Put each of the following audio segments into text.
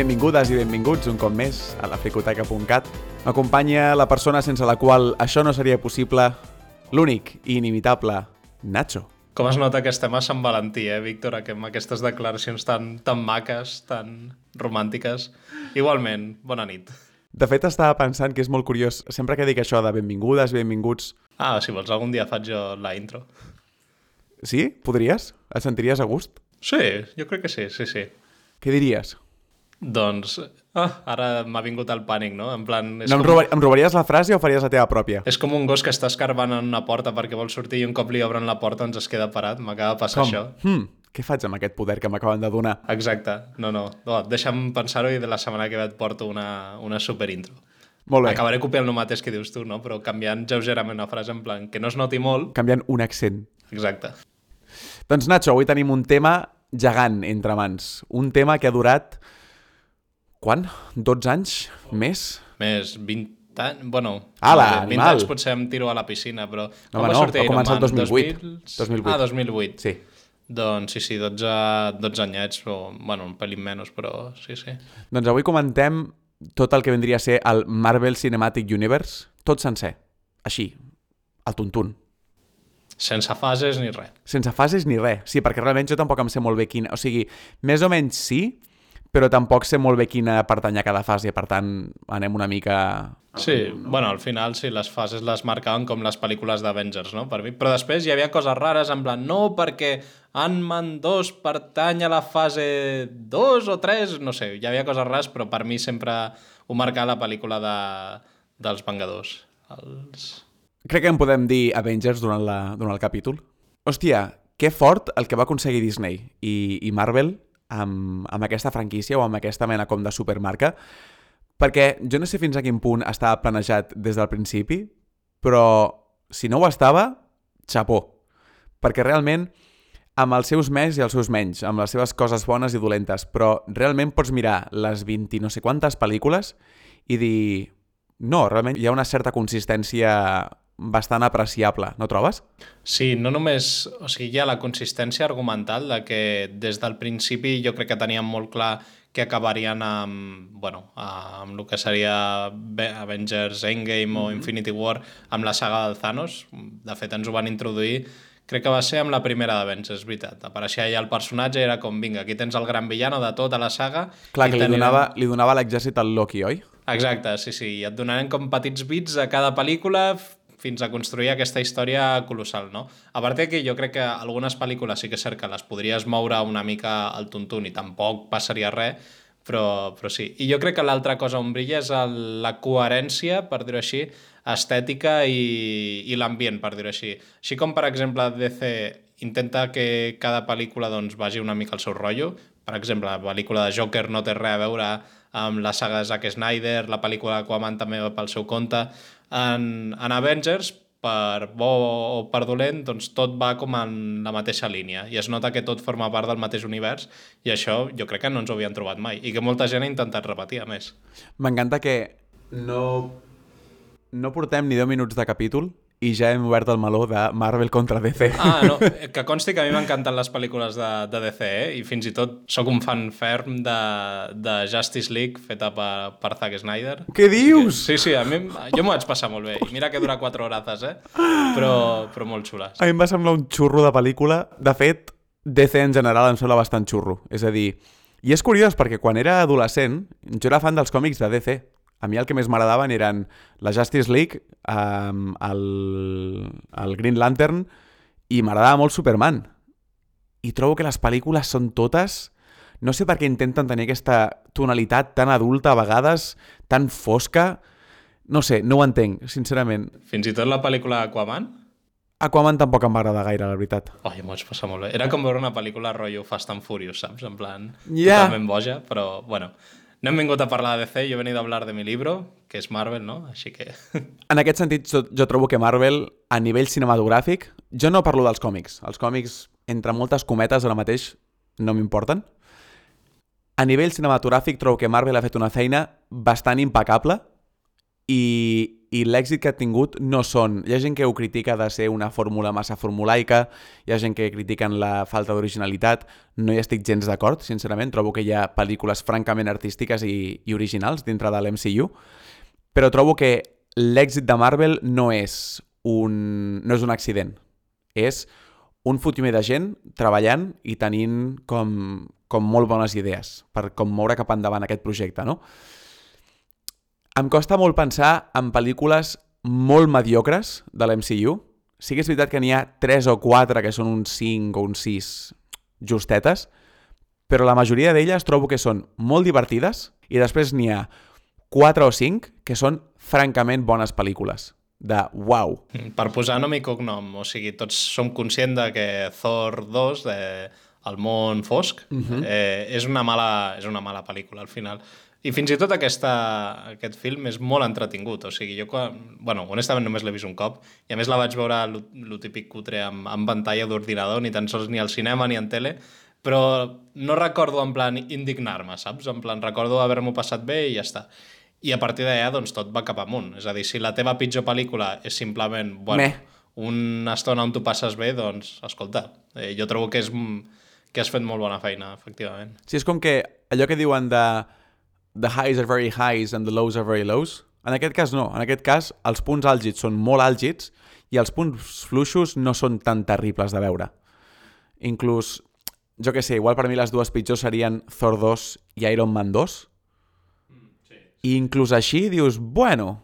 Benvingudes i benvinguts un cop més a la fricoteca.cat. M'acompanya la persona sense la qual això no seria possible, l'únic i inimitable Nacho. Com es nota que estem a Sant Valentí, eh, Víctor, amb aquestes declaracions tan, tan maques, tan romàntiques. Igualment, bona nit. De fet, estava pensant que és molt curiós, sempre que dic això de benvingudes, benvinguts... Ah, si vols, algun dia faig jo la intro. Sí? Podries? Et sentiries a gust? Sí, jo crec que sí, sí, sí. Què diries? Doncs, ah, ara m'ha vingut el pànic, no? En plan... És No, em, com, robar, em robaries la frase o faries la teva pròpia? és com un gos que està escarbant en una porta perquè vol sortir i un cop li obren la porta ens es queda parat. M'acaba de passar això. Hmm, què faig amb aquest poder que m'acaben de donar? Exacte. No, no. no deixa'm pensar-ho i de la setmana que ve et porto una, una super intro. Molt bé, Acabaré copiant el mateix que dius tu, no? Però canviant lleugerament una frase en plan que no es noti molt. canviant un accent. Exacte. Doncs Nacho, avui tenim un tema gegant entre mans. Un tema que ha durat... Quan? 12 anys? Més? Més 20 anys... Bueno, Ala, 20 animal. anys potser em tiro a la piscina, però... Home, va no, sortir va començar el Man? 2008. 2008. Ah, 2008. Sí. Doncs sí, sí, 12, 12 anyets, o, bueno, un pelín menys, però sí, sí. Doncs avui comentem tot el que vendria a ser el Marvel Cinematic Universe, tot sencer. Així, al tuntun. Sense fases ni res. Sense fases ni res. Sí, perquè realment jo tampoc em sé molt bé quina... O sigui, més o menys sí, però tampoc sé molt bé quina pertany a cada fase. Per tant, anem una mica... Sí, bueno, al final sí, les fases les marcaven com les pel·lícules d'Avengers, no? Per mi. Però després hi havia coses rares, en plan, no, perquè Ant-Man 2 pertany a la fase 2 o 3, no sé, hi havia coses rares, però per mi sempre ho marcava la pel·lícula de, dels Vengadors. Els... Crec que en podem dir Avengers durant, la, durant el capítol. Hòstia, que fort el que va aconseguir Disney i, i Marvel amb, amb aquesta franquícia o amb aquesta mena com de supermarca, perquè jo no sé fins a quin punt estava planejat des del principi, però si no ho estava, xapó. Perquè realment, amb els seus més i els seus menys, amb les seves coses bones i dolentes, però realment pots mirar les 20 i no sé quantes pel·lícules i dir... No, realment hi ha una certa consistència bastant apreciable, no trobes? Sí, no només... O sigui, hi ha la consistència argumental de que des del principi jo crec que teníem molt clar que acabarien amb, bueno, amb el que seria Avengers Endgame o Infinity War amb la saga del Thanos. De fet, ens ho van introduir crec que va ser amb la primera d'Avengers, és veritat. Apareixia allà el personatge i era com, vinga, aquí tens el gran villano de tota la saga. Clar, i que li donava, li donava l'exèrcit al Loki, oi? Exacte, sí, sí. I et donarem com petits bits a cada pel·lícula fins a construir aquesta història colossal, no? A part que jo crec que algunes pel·lícules sí que és cert que les podries moure una mica al tuntun i tampoc passaria res, però, però sí. I jo crec que l'altra cosa on brilla és el, la coherència, per dir-ho així, estètica i, i l'ambient, per dir-ho així. Així com, per exemple, DC intenta que cada pel·lícula doncs, vagi una mica al seu rotllo. Per exemple, la pel·lícula de Joker no té res a veure amb la saga de Zack Snyder, la pel·lícula d'Aquaman també va pel seu compte. En, en Avengers, per bo o per dolent, doncs tot va com en la mateixa línia i es nota que tot forma part del mateix univers i això jo crec que no ens ho havien trobat mai i que molta gent ha intentat repetir, a més. M'encanta que no... No portem ni 10 minuts de capítol i ja hem obert el meló de Marvel contra DC. Ah, no, que consti que a mi m'encanten les pel·lícules de, de DC, eh? i fins i tot sóc un fan ferm de, de Justice League, feta per, per Zack Snyder. Què dius? Sí, sí, a mi, jo m'ho vaig passar molt bé. I mira que dura 4 horates, eh? Però, però molt xules. A mi em va semblar un xurro de pel·lícula. De fet, DC en general em sembla bastant xurro. És a dir, i és curiós perquè quan era adolescent jo era fan dels còmics de DC. A mi el que més m'agradaven eren la Justice League, um, el, el Green Lantern i m'agradava molt Superman. I trobo que les pel·lícules són totes... No sé per què intenten tenir aquesta tonalitat tan adulta a vegades, tan fosca... No sé, no ho entenc, sincerament. Fins i tot la pel·lícula Aquaman, Aquaman tampoc em va agradar gaire, la veritat. Oh, m'ho vaig passar molt bé. Era com veure una pel·lícula rotllo Fast and Furious, saps? En plan, Ja. totalment boja, però, bueno, no hem vingut a parlar de DC, yo he venido a hablar de mi libro, que és Marvel, no? Així que... En aquest sentit, jo, jo trobo que Marvel, a nivell cinematogràfic, jo no parlo dels còmics. Els còmics, entre moltes cometes, ara mateix no m'importen. A nivell cinematogràfic, trobo que Marvel ha fet una feina bastant impecable i i l'èxit que ha tingut no són... Hi ha gent que ho critica de ser una fórmula massa formulaica, hi ha gent que critiquen la falta d'originalitat, no hi estic gens d'acord, sincerament, trobo que hi ha pel·lícules francament artístiques i, i originals dintre de l'MCU, però trobo que l'èxit de Marvel no és un, no és un accident, és un fotimer de gent treballant i tenint com, com molt bones idees per com moure cap endavant aquest projecte, no? Em costa molt pensar en pel·lícules molt mediocres de l'MCU. Sí que és veritat que n'hi ha 3 o 4 que són uns 5 o uns 6 justetes, però la majoria d'elles trobo que són molt divertides i després n'hi ha 4 o 5 que són francament bones pel·lícules de wow. Per posar nom i cognom, o sigui, tots som conscients de que Thor 2, de El món fosc, uh -huh. eh, és, una mala, és una mala pel·lícula al final. I fins i tot aquesta, aquest film és molt entretingut, o sigui, jo, quan, bueno, honestament només l'he vist un cop, i a més la vaig veure el típic cutre amb, amb pantalla d'ordinador, ni tan sols ni al cinema ni en tele, però no recordo en plan indignar-me, saps? En plan, recordo haver-m'ho passat bé i ja està. I a partir d'allà, doncs, tot va cap amunt. És a dir, si la teva pitjor pel·lícula és simplement, bueno, Meh. una estona on tu passes bé, doncs, escolta, eh, jo trobo que és que has fet molt bona feina, efectivament. Sí, és com que allò que diuen de the highs are very highs and the lows are very lows, en aquest cas no. En aquest cas, els punts àlgids són molt àlgids i els punts fluixos no són tan terribles de veure. Inclús, jo que sé, igual per mi les dues pitjors serien Thor 2 i Iron Man 2, i inclús així dius, bueno,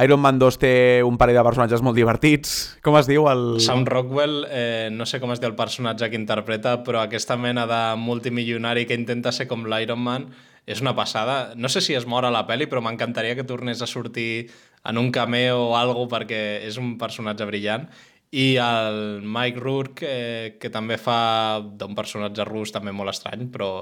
Iron Man 2 té un parell de personatges molt divertits. Com es diu? El... Sam Rockwell, eh, no sé com es diu el personatge que interpreta, però aquesta mena de multimilionari que intenta ser com l'Iron Man és una passada. No sé si es mor a la pel·li, però m'encantaria que tornés a sortir en un cameo o alguna perquè és un personatge brillant. I el Mike Rourke, eh, que també fa d'un personatge rus també molt estrany, però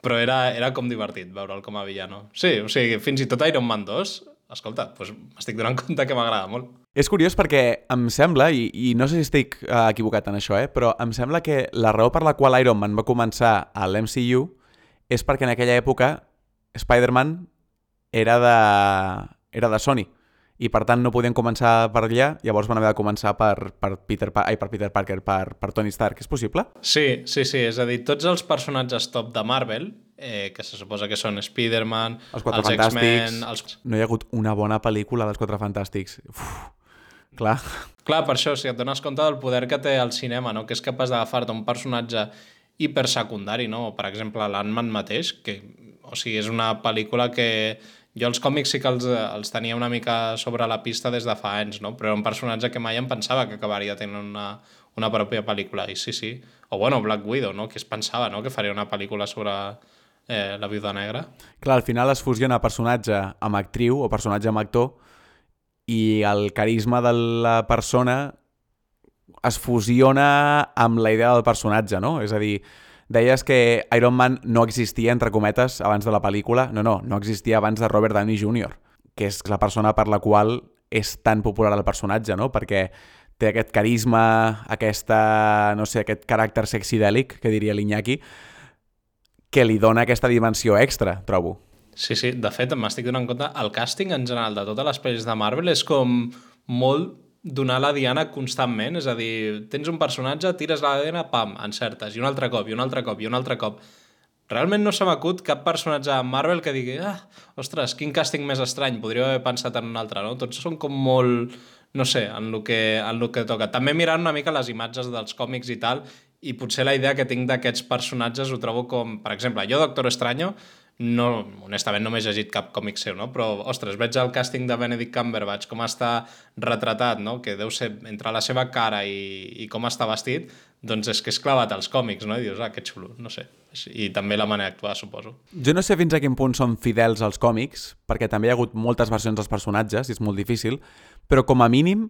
però era, era com divertit veure'l com a villano. Sí, o sigui, fins i tot Iron Man 2, escolta, doncs m'estic donant compte que m'agrada molt. És curiós perquè em sembla, i, i no sé si estic uh, equivocat en això, eh, però em sembla que la raó per la qual Iron Man va començar a l'MCU és perquè en aquella època Spider-Man era de, era de Sony i per tant no podien començar per allà, llavors van haver de començar per, per, Peter, pa ai, per Peter Parker, per, per Tony Stark. És possible? Sí, sí, sí. És a dir, tots els personatges top de Marvel, eh, que se suposa que són Spider-Man, els, els X-Men... Els... No hi ha hagut una bona pel·lícula dels Quatre Fantàstics. Uf, clar. Clar, per això, si et dones compte del poder que té el cinema, no? que és capaç d'agafar-te un personatge hipersecundari, no? per exemple, l'Ant-Man mateix, que o sigui, és una pel·lícula que jo els còmics sí que els, els tenia una mica sobre la pista des de fa anys, no? però era un personatge que mai em pensava que acabaria tenint una, una pròpia pel·lícula, i sí, sí. O bueno, Black Widow, no? que es pensava no? que faria una pel·lícula sobre eh, la viuda negra. Clar, al final es fusiona personatge amb actriu o personatge amb actor i el carisma de la persona es fusiona amb la idea del personatge, no? És a dir, Deies que Iron Man no existia, entre cometes, abans de la pel·lícula. No, no, no existia abans de Robert Downey Jr., que és la persona per la qual és tan popular el personatge, no? Perquè té aquest carisma, aquesta, no sé, aquest caràcter sexidèlic, que diria l'Iñaki, que li dona aquesta dimensió extra, trobo. Sí, sí, de fet, m'estic donant compte, el càsting en general de totes les pel·lis de Marvel és com molt donar la diana constantment, és a dir, tens un personatge, tires la diana, pam, encertes, i un altre cop, i un altre cop, i un altre cop. Realment no se m'acut cap personatge a Marvel que digui ah, ostres, quin càsting més estrany, podria haver pensat en un altre, no? Tots són com molt, no sé, en el que, en el que toca. També mirant una mica les imatges dels còmics i tal, i potser la idea que tinc d'aquests personatges ho trobo com, per exemple, jo Doctor Estranyo no, honestament no m'he llegit cap còmic seu, no? però, ostres, veig el càsting de Benedict Cumberbatch, com està retratat, no? que deu ser entre la seva cara i, i com està vestit, doncs és que és clavat als còmics, no? I dius, ah, que xulo, no sé. I també la manera d'actuar, suposo. Jo no sé fins a quin punt són fidels als còmics, perquè també hi ha hagut moltes versions dels personatges, i és molt difícil, però com a mínim,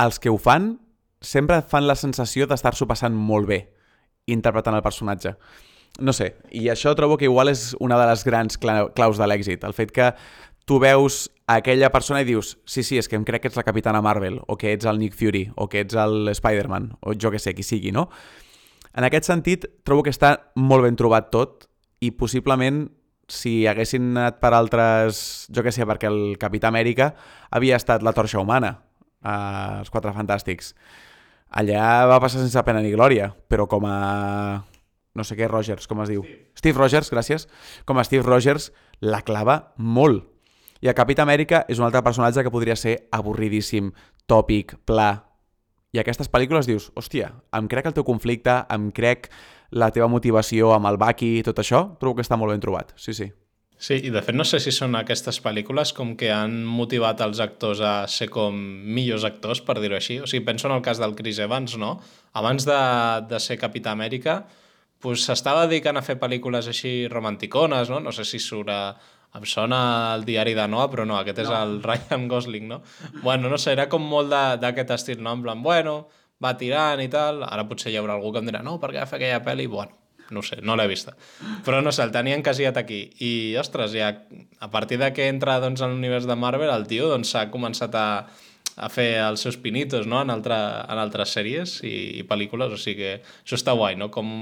els que ho fan sempre fan la sensació d'estar-s'ho passant molt bé interpretant el personatge no sé, i això trobo que igual és una de les grans claus de l'èxit, el fet que tu veus aquella persona i dius sí, sí, és que em crec que ets la Capitana Marvel, o que ets el Nick Fury, o que ets el Spider-Man, o jo que sé, qui sigui, no? En aquest sentit, trobo que està molt ben trobat tot i possiblement si haguessin anat per altres... Jo que sé, perquè el Capità Amèrica havia estat la torxa humana als Quatre Fantàstics. Allà va passar sense pena ni glòria, però com a... no sé què, Rogers, com es diu? Steve, Steve Rogers, gràcies. Com a Steve Rogers, la clava molt. I a Capità Amèrica és un altre personatge que podria ser avorridíssim, tòpic, pla. I aquestes pel·lícules dius, hòstia, em crec el teu conflicte, em crec la teva motivació amb el Bucky i tot això, trobo que està molt ben trobat, sí, sí. Sí, i de fet no sé si són aquestes pel·lícules com que han motivat els actors a ser com millors actors, per dir-ho així. O sigui, penso en el cas del Chris Evans, no? Abans de, de ser Capità Amèrica, pues, s'estava dedicant a fer pel·lícules així romanticones, no? No sé si surt a, em sona el diari de Noah, però no, aquest no. és el Ryan Gosling, no? Bueno, no sé, era com molt d'aquest estil, no? En plan, bueno, va tirant i tal, ara potser hi haurà algú que em dirà, no, per què va fer aquella pel·li? Bueno, no sé, no l'he vista. Però no sé, el tenia encasiat aquí. I, ostres, ja, a partir de que entra doncs, en l'univers de Marvel, el tio doncs, s'ha doncs, començat a, a fer els seus pinitos no? en, altra, en altres sèries i, i pel·lícules, o sigui que això està guai, no? Com,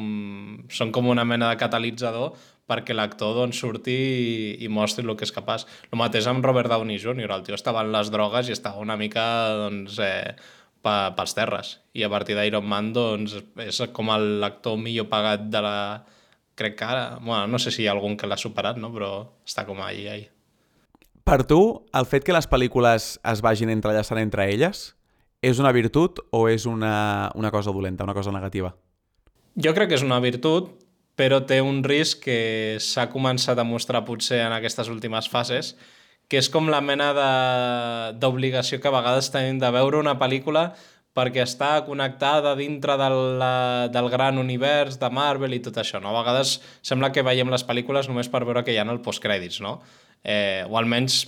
són com una mena de catalitzador perquè l'actor doncs, surti i, i mostri el que és capaç. El mateix amb Robert Downey Jr., el tio estava en les drogues i estava una mica doncs, eh, pels terres. I a partir d'Iron Man, doncs, és com l'actor millor pagat de la... Crec que ara... Bueno, no sé si hi ha algun que l'ha superat, no? Però està com allà, allà. Per tu, el fet que les pel·lícules es vagin entrellaçant entre elles és una virtut o és una, una cosa dolenta, una cosa negativa? Jo crec que és una virtut, però té un risc que s'ha començat a mostrar potser en aquestes últimes fases, que és com la mena d'obligació que a vegades tenim de veure una pel·lícula perquè està connectada dintre del, del gran univers de Marvel i tot això, no? A vegades sembla que veiem les pel·lícules només per veure que hi ha el postcrèdits, no? Eh, o almenys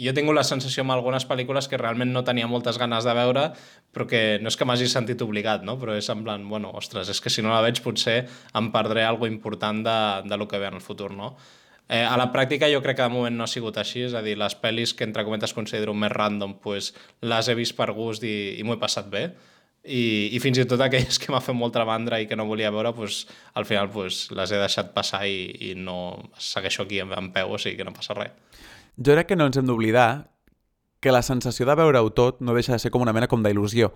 jo tingut la sensació amb algunes pel·lícules que realment no tenia moltes ganes de veure, però que no és que m'hagi sentit obligat, no? però és en plan, bueno, ostres, és que si no la veig potser em perdré alguna important de, de lo que ve en el futur, no? Eh, a la pràctica jo crec que de moment no ha sigut així, és a dir, les pel·lis que entre cometes considero més random, pues, les he vist per gust i, i m'ho he passat bé. I, i fins i tot aquelles que m'ha fet molta mandra i que no volia veure, pues, al final pues, les he deixat passar i, i no segueixo aquí en, en peu, o sigui que no passa res. Jo crec que no ens hem d'oblidar que la sensació de veure-ho tot no deixa de ser com una mena com d'il·lusió.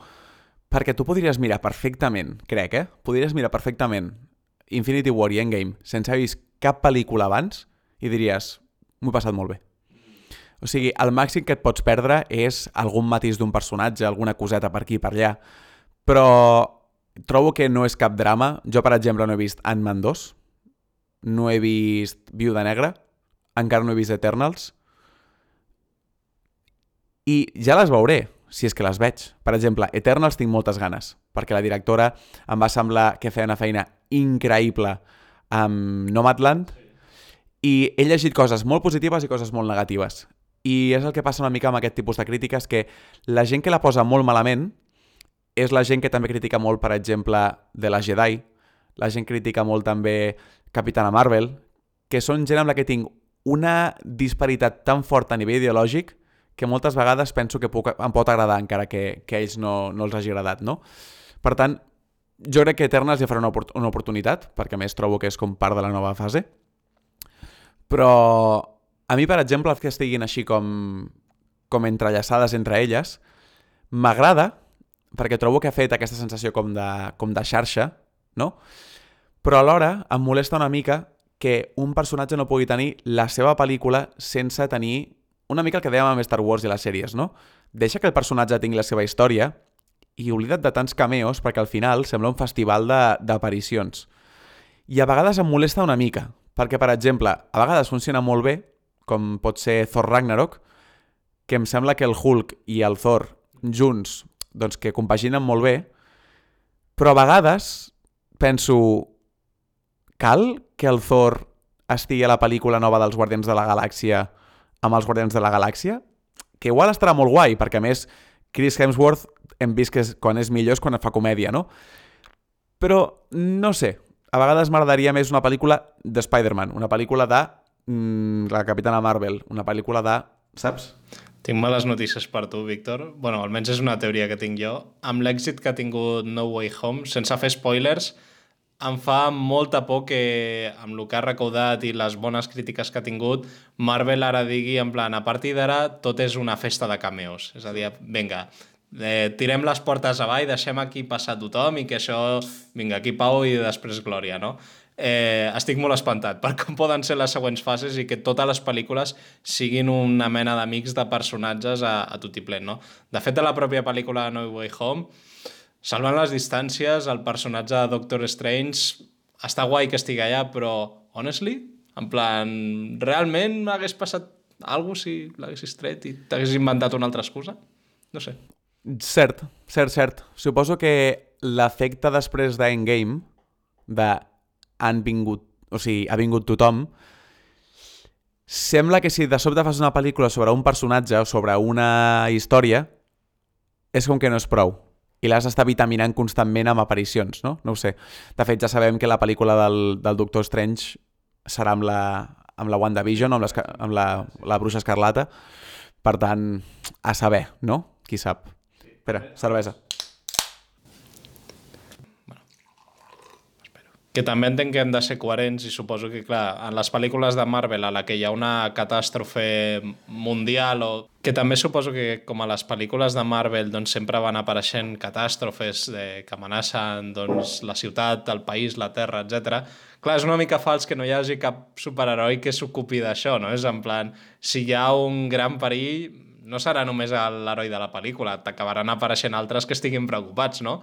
Perquè tu podries mirar perfectament, crec, eh? Podries mirar perfectament Infinity War i Endgame sense haver vist cap pel·lícula abans i diries, m'ho he passat molt bé. O sigui, el màxim que et pots perdre és algun matís d'un personatge, alguna coseta per aquí per allà, però trobo que no és cap drama. Jo, per exemple, no he vist Ant-Man 2, no he vist Viuda Negra, encara no he vist Eternals, i ja les veuré, si és que les veig. Per exemple, Eternals tinc moltes ganes, perquè la directora em va semblar que feia una feina increïble amb Nomadland, i he llegit coses molt positives i coses molt negatives. I és el que passa una mica amb aquest tipus de crítiques, que la gent que la posa molt malament és la gent que també critica molt, per exemple, de la Jedi, la gent critica molt també Capitana Marvel, que són gent amb la que tinc una disparitat tan forta a nivell ideològic que moltes vegades penso que puc, em pot agradar encara que, que a ells no, no els hagi agradat, no? Per tant, jo crec que Eternas ja farà una, una oportunitat, perquè més trobo que és com part de la nova fase, però a mi, per exemple, que estiguin així com, com entrellaçades entre elles, m'agrada perquè trobo que ha fet aquesta sensació com de, com de xarxa, no? Però alhora em molesta una mica que un personatge no pugui tenir la seva pel·lícula sense tenir una mica el que dèiem amb Star Wars i les sèries, no? Deixa que el personatge tingui la seva història i oblida't de tants cameos perquè al final sembla un festival d'aparicions. I a vegades em molesta una mica, perquè, per exemple, a vegades funciona molt bé, com pot ser Thor Ragnarok, que em sembla que el Hulk i el Thor junts, doncs que compaginen molt bé, però a vegades penso, cal que el Thor estigui a la pel·lícula nova dels Guardians de la Galàxia amb els Guardians de la Galàxia? Que igual estarà molt guai, perquè a més Chris Hemsworth hem vist que és, quan és millor és quan fa comèdia, no? Però no sé, a vegades m'agradaria més una pel·lícula de Spider-Man, una pel·lícula de mm, la Capitana Marvel, una pel·lícula de... Saps? Tinc males notícies per tu, Víctor. bueno, almenys és una teoria que tinc jo. Amb l'èxit que ha tingut No Way Home, sense fer spoilers, em fa molta por que amb el que ha recaudat i les bones crítiques que ha tingut, Marvel ara digui en plan, a partir d'ara tot és una festa de cameos. És a dir, vinga, eh, tirem les portes avall, deixem aquí passar tothom i que això, vinga, aquí pau i després glòria, no? Eh, estic molt espantat per com poden ser les següents fases i que totes les pel·lícules siguin una mena d'amics de personatges a, a tot i plen, no? De fet, de la pròpia pel·lícula No Way Home, salvant les distàncies, el personatge de Doctor Strange està guai que estigui allà, però, honestly, en plan, realment hagués passat alguna si l'haguessis tret i t'haguessis inventat una altra excusa? No sé. Cert, cert, cert. Suposo que l'efecte després d'Endgame, de han vingut, o sigui, ha vingut tothom, sembla que si de sobte fas una pel·lícula sobre un personatge o sobre una història, és com que no és prou. I l'has d'estar vitaminant constantment amb aparicions, no? No ho sé. De fet, ja sabem que la pel·lícula del, del Doctor Strange serà amb la, amb la WandaVision, amb, amb la, la Bruixa Escarlata. Per tant, a saber, no? Qui sap. Espera, cervesa. que també entenc que hem de ser coherents i suposo que, clar, en les pel·lícules de Marvel a la que hi ha una catàstrofe mundial o... que també suposo que com a les pel·lícules de Marvel doncs, sempre van apareixent catàstrofes de... que amenacen doncs, la ciutat, el país, la terra, etc. Clar, és una mica fals que no hi hagi cap superheroi que s'ocupi d'això, no? És en plan, si hi ha un gran perill, no serà només l'heroi de la pel·lícula, t'acabaran apareixent altres que estiguin preocupats, no?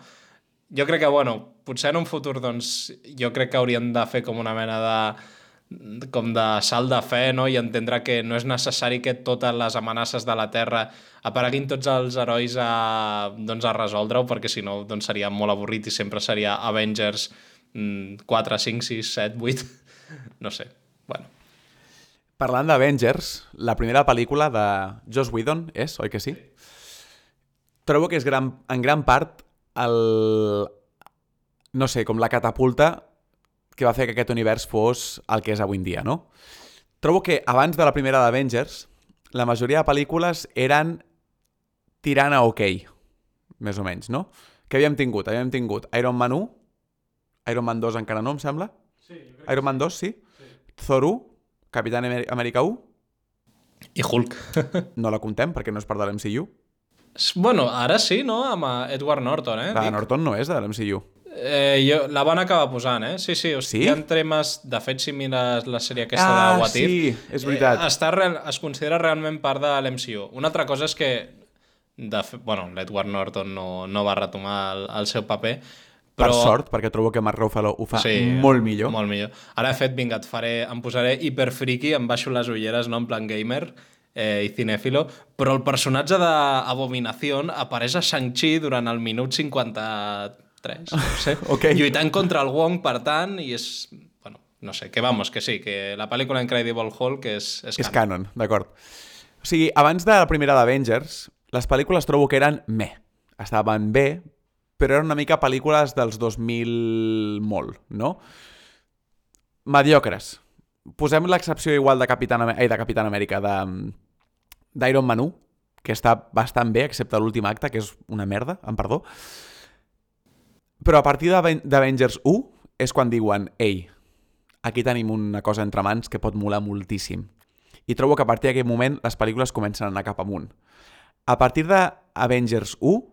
jo crec que, bueno, potser en un futur, doncs, jo crec que haurien de fer com una mena de com de salt de fe no? i entendre que no és necessari que totes les amenaces de la Terra apareguin tots els herois a, doncs, a resoldre-ho, perquè si no doncs seria molt avorrit i sempre seria Avengers 4, 5, 6, 7, 8... No sé, bueno. Parlant d'Avengers, la primera pel·lícula de Joss Whedon és, oi que sí? Trobo que és gran, en gran part el... no sé, com la catapulta que va fer que aquest univers fos el que és avui en dia, no? Trobo que abans de la primera d'Avengers, la majoria de pel·lícules eren tirant a ok, més o menys, no? Què havíem tingut? Havíem tingut Iron Man 1, Iron Man 2 encara no, em sembla? Sí, Iron Man 2, sí. sí. Thor 1, Capitán Amèrica 1. I Hulk. no la contem perquè no és part de l'MCU. Bueno, ara sí, no? Amb eh, Edward Norton, eh? La Norton no és de l'MCU. Eh, jo, la van acabar posant, eh? Sí, sí, o sigui, sí? hi ha temes... De fet, si mires la sèrie aquesta ah, de What If... sí, és veritat. Eh, està real, es considera realment part de l'MCU. Una altra cosa és que... De fet, bueno, l'Edward Norton no, no va retomar el, el seu paper, però... Per sort, perquè trobo que Mark Ruffalo ho fa sí, molt millor. Molt millor. Ara, de fet, vinga, et faré, em posaré hiperfriki, em baixo les ulleres, no en plan gamer, eh, i cinéfilo, però el personatge d'Abominació apareix a Shang-Chi durant el minut 53, no sé, okay. lluitant contra el Wong, per tant, i és... Bueno, no sé, que vamos, que sí, que la pel·lícula Incredible Hulk és, és canon. És canon, d'acord. O sigui, abans de la primera d'Avengers, les pel·lícules trobo que eren me. Estaven bé, però eren una mica pel·lícules dels 2000 molt, no? Mediocres posem l'excepció igual de Capitán, eh, de Capitán Amèrica, d'Iron Man 1, que està bastant bé, excepte l'últim acte, que és una merda, em perdó. Però a partir d'Avengers 1 és quan diuen, ei, aquí tenim una cosa entre mans que pot molar moltíssim. I trobo que a partir d'aquest moment les pel·lícules comencen a anar cap amunt. A partir d'Avengers 1,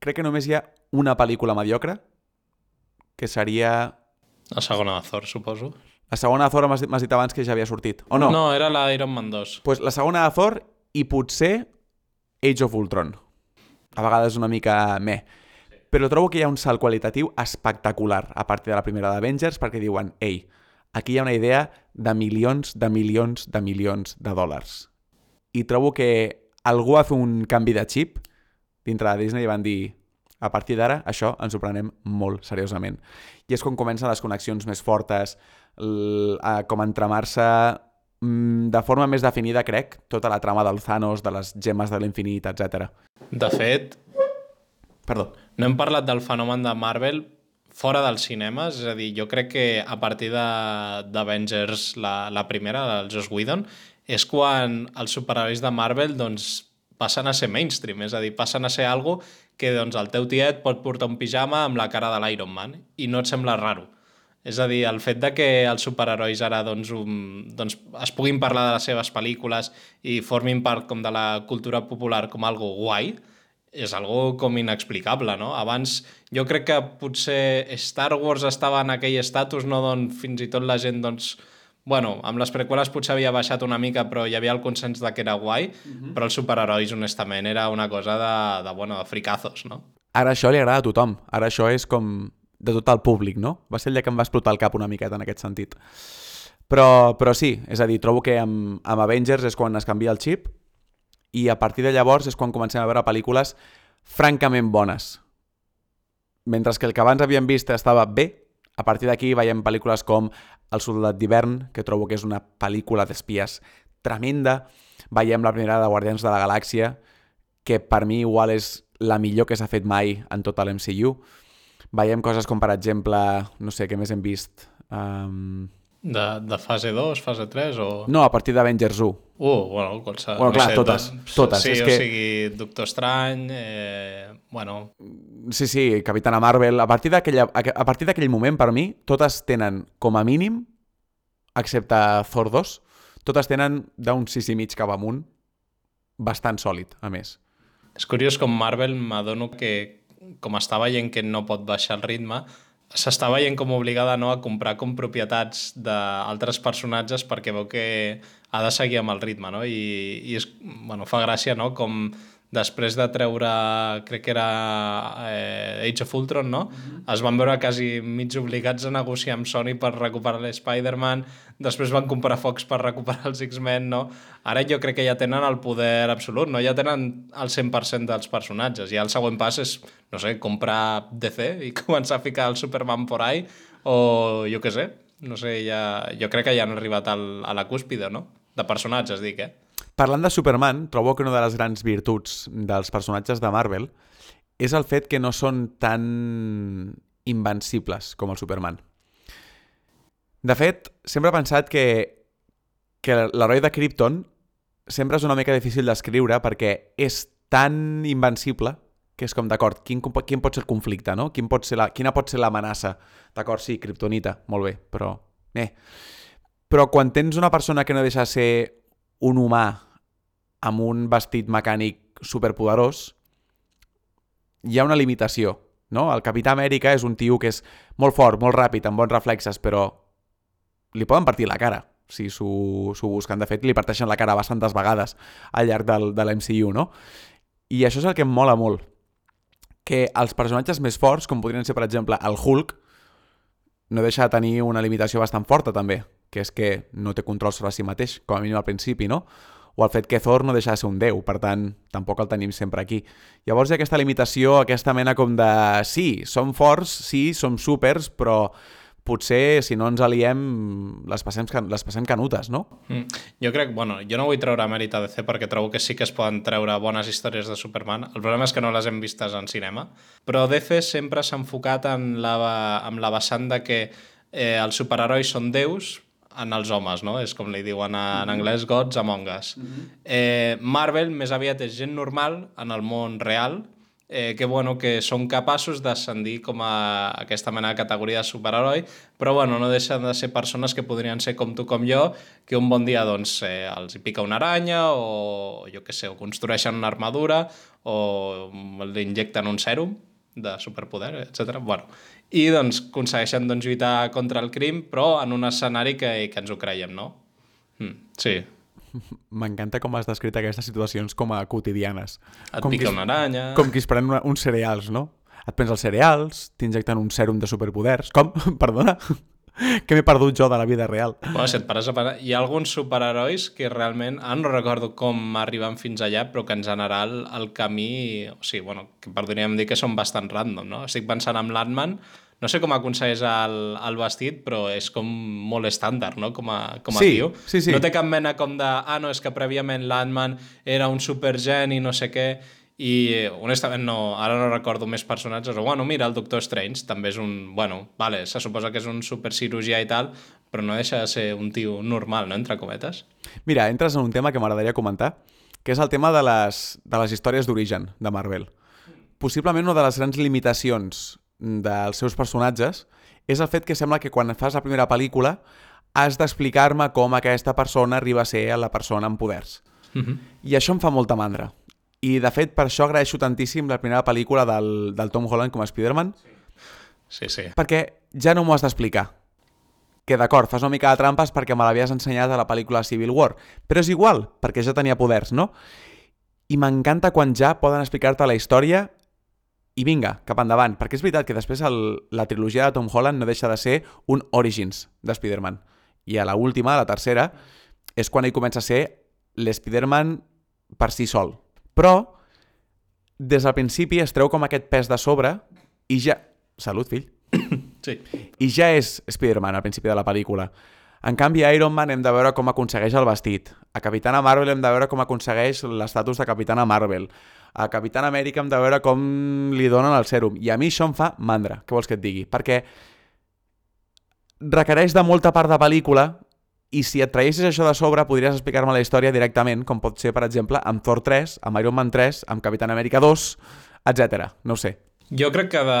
crec que només hi ha una pel·lícula mediocre, que seria... La segona de Thor, suposo. La segona de Thor m'has dit abans que ja havia sortit, o no? No, era la Iron Man 2. Pues la segona de Thor i potser Age of Ultron. A vegades una mica meh. Però trobo que hi ha un salt qualitatiu espectacular a partir de la primera d'Avengers perquè diuen, ei, aquí hi ha una idea de milions, de milions, de milions de dòlars. I trobo que algú va fer un canvi de xip dintre de Disney i van dir a partir d'ara això ens ho prenem molt seriosament. I és quan comencen les connexions més fortes, a com entramar-se mm, de forma més definida, crec, tota la trama del Thanos, de les gemes de l'infinit, etc. De fet... Perdó. No hem parlat del fenomen de Marvel fora dels cinemes, és a dir, jo crec que a partir d'Avengers, la, la primera, del Joss Whedon, és quan els superherois de Marvel doncs, passen a ser mainstream, és a dir, passen a ser algo que doncs, el teu tiet pot portar un pijama amb la cara de l'Iron Man i no et sembla raro. És a dir, el fet de que els superherois ara doncs, um, doncs, es puguin parlar de les seves pel·lícules i formin part com de la cultura popular com algo guai, és algo com inexplicable, no? Abans jo crec que potser Star Wars estava en aquell estatus, no? Don fins i tot la gent, doncs, bueno, amb les preqüeles potser havia baixat una mica, però hi havia el consens de que era guai, uh -huh. però els superherois, honestament, era una cosa de, de, bueno, de fricazos, no? Ara això li agrada a tothom. Ara això és com de tot el públic, no? Va ser el que em va explotar el cap una miqueta en aquest sentit. Però, però sí, és a dir, trobo que amb, amb Avengers és quan es canvia el xip i a partir de llavors és quan comencem a veure pel·lícules francament bones. Mentre que el que abans havíem vist estava bé, a partir d'aquí veiem pel·lícules com El soldat d'hivern, que trobo que és una pel·lícula d'espies tremenda. Veiem la primera de Guardians de la Galàxia, que per mi igual és la millor que s'ha fet mai en tot l'MCU. Veiem coses com, per exemple, no sé, què més hem vist? Um, de, de fase 2, fase 3 o... No, a partir d'Avengers 1. Uh, bueno, qualsevol... Bueno, clar, no sé, totes, de... totes. Sí, és o que... sigui, Doctor Estrany, eh, bueno... Sí, sí, Capitana Marvel. A partir d'aquell a partir d'aquell moment, per mi, totes tenen, com a mínim, excepte Thor 2, totes tenen d'un 6 i mig cap amunt, bastant sòlid, a més. És curiós com Marvel m'adono que, com està veient que no pot baixar el ritme, s'està veient com obligada no, a comprar com propietats d'altres personatges perquè veu que ha de seguir amb el ritme, no? I, i és, bueno, fa gràcia, no?, com després de treure, crec que era eh, Age of Ultron, no? Mm -hmm. Es van veure quasi mig obligats a negociar amb Sony per recuperar l'Spider-Man, després van comprar Fox per recuperar els X-Men, no? Ara jo crec que ja tenen el poder absolut, no? Ja tenen el 100% dels personatges. Ja el següent pas és, no sé, comprar DC i començar a ficar el Superman por ahí, o jo què sé, no sé, ja, jo crec que ja han arribat al, a la cúspide, no? De personatges, dic, eh? Parlant de Superman, trobo que una de les grans virtuts dels personatges de Marvel és el fet que no són tan invencibles com el Superman. De fet, sempre he pensat que, que l'heroi de Krypton sempre és una mica difícil d'escriure perquè és tan invencible que és com, d'acord, quin, quin pot ser el conflicte, no? Quin pot ser la, quina pot ser l'amenaça? D'acord, sí, Kryptonita, molt bé, però... Eh. Però quan tens una persona que no deixa de ser un humà amb un vestit mecànic superpoderós, hi ha una limitació, no? El Capità Amèrica és un tio que és molt fort, molt ràpid, amb bons reflexes, però li poden partir la cara si s'ho busquen. De fet, li parteixen la cara bastantes vegades al llarg del, de l'MCU, no? I això és el que em mola molt. Que els personatges més forts, com podrien ser, per exemple, el Hulk, no deixa de tenir una limitació bastant forta, també, que és que no té control sobre si mateix, com a mínim al principi, no? O el fet que Thor no deixa de ser un déu, per tant, tampoc el tenim sempre aquí. Llavors hi ha aquesta limitació, aquesta mena com de... Sí, som forts, sí, som súpers, però potser si no ens aliem les passem, les passem canutes, no? Mm. Jo crec, bueno, jo no vull treure mèrit a DC perquè trobo que sí que es poden treure bones històries de Superman. El problema és que no les hem vistes en cinema. Però DC sempre s'ha enfocat en la, en la vessant de que eh, els superherois són déus, en els homes, no? És com li diuen en mm-hmm. anglès Gods Among Us. Mm -hmm. eh, Marvel més aviat és gent normal en el món real eh, que, bueno, que són capaços d'ascendir com a aquesta mena de categoria de superheroi, però bueno, no deixen de ser persones que podrien ser com tu com jo, que un bon dia doncs, eh, els hi pica una aranya o jo què sé, o construeixen una armadura o li injecten un sèrum de superpoder, etc. Bueno, i doncs aconsegueixen doncs, lluitar contra el crim, però en un escenari que, que ens ho creiem, no? Mm, sí. M'encanta com has descrit aquestes situacions com a quotidianes. Et com pica una aranya... Com qui es pren una, uns cereals, no? Et prens els cereals, t'injecten un sèrum de superpoders... Com? Perdona? Que m'he perdut jo de la vida real. Bueno, si et pares a parar... Hi ha alguns superherois que realment, ara no recordo com arriben fins allà, però que en general el camí... O sigui, bueno, que podríem dir que són bastant random, no? Estic pensant en l'Ant-Man, no sé com aconsegueix el, el vestit, però és com molt estàndard, no?, com a, com a sí, tio. Sí, sí. No té cap mena com de, ah, no, és que prèviament l'Ant-Man era un supergeni, no sé què, i honestament no, ara no recordo més personatges, o bueno, mira, el Doctor Strange també és un, bueno, vale, se suposa que és un supercirurgià i tal, però no deixa de ser un tio normal, no?, entre cometes. Mira, entres en un tema que m'agradaria comentar, que és el tema de les, de les històries d'origen de Marvel. possiblement una de les grans limitacions dels seus personatges és el fet que sembla que quan fas la primera pel·lícula has d'explicar-me com aquesta persona arriba a ser la persona amb poders. Mm -hmm. I això em fa molta mandra. I, de fet, per això agraeixo tantíssim la primera pel·lícula del, del Tom Holland com a Spider-Man, Sí, sí. perquè ja no m'ho has d'explicar. Que d'acord, fas una mica de trampes perquè me l'havies ensenyat a la pel·lícula Civil War, però és igual, perquè ja tenia poders, no? I m'encanta quan ja poden explicar-te la història i vinga, cap endavant, perquè és veritat que després el, la trilogia de Tom Holland no deixa de ser un Origins de Spider-Man. I a la última, la tercera, és quan ell comença a ser l'Spider-Man per si sol. Però, des del principi es treu com aquest pes de sobre i ja... Salut, fill. Sí. I ja és Spider-Man al principi de la pel·lícula. En canvi, a Iron Man hem de veure com aconsegueix el vestit. A Capitana Marvel hem de veure com aconsegueix l'estatus de Capitana Marvel. A Capitana Amèrica hem de veure com li donen el sèrum. I a mi això em fa mandra, què vols que et digui? Perquè requereix de molta part de pel·lícula i si et traguessis això de sobre podries explicar-me la història directament, com pot ser, per exemple, amb Thor 3, amb Iron Man 3, amb Capitán Amèrica 2, etc. No sé. Jo crec que de,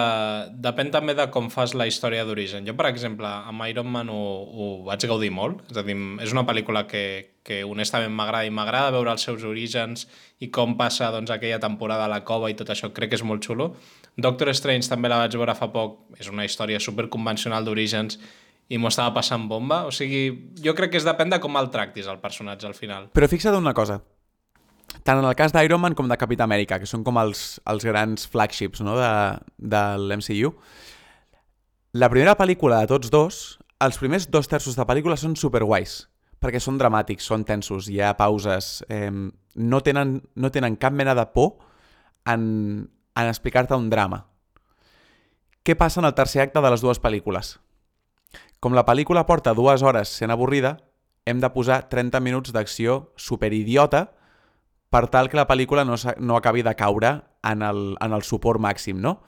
depèn també de com fas la història d'origen. Jo, per exemple, amb Iron Man ho, ho vaig gaudir molt. És a dir, és una pel·lícula que, que honestament m'agrada i m'agrada veure els seus orígens i com passa doncs, aquella temporada a la cova i tot això. Crec que és molt xulo. Doctor Strange també la vaig veure fa poc. És una història superconvencional d'orígens i m'ho estava passant bomba. O sigui, jo crec que es depèn de com el tractis, el personatge, al final. Però fixa't una cosa. Tant en el cas d'Iron Man com de Capità Amèrica, que són com els, els grans flagships no? de, de l'MCU, la primera pel·lícula de tots dos, els primers dos terços de pel·lícula són superguais, perquè són dramàtics, són tensos, hi ha pauses, eh, no, tenen, no tenen cap mena de por en, en explicar-te un drama. Què passa en el tercer acte de les dues pel·lícules? Com la pel·lícula porta dues hores sent avorrida, hem de posar 30 minuts d'acció superidiota per tal que la pel·lícula no, no acabi de caure en el, en el suport màxim, no?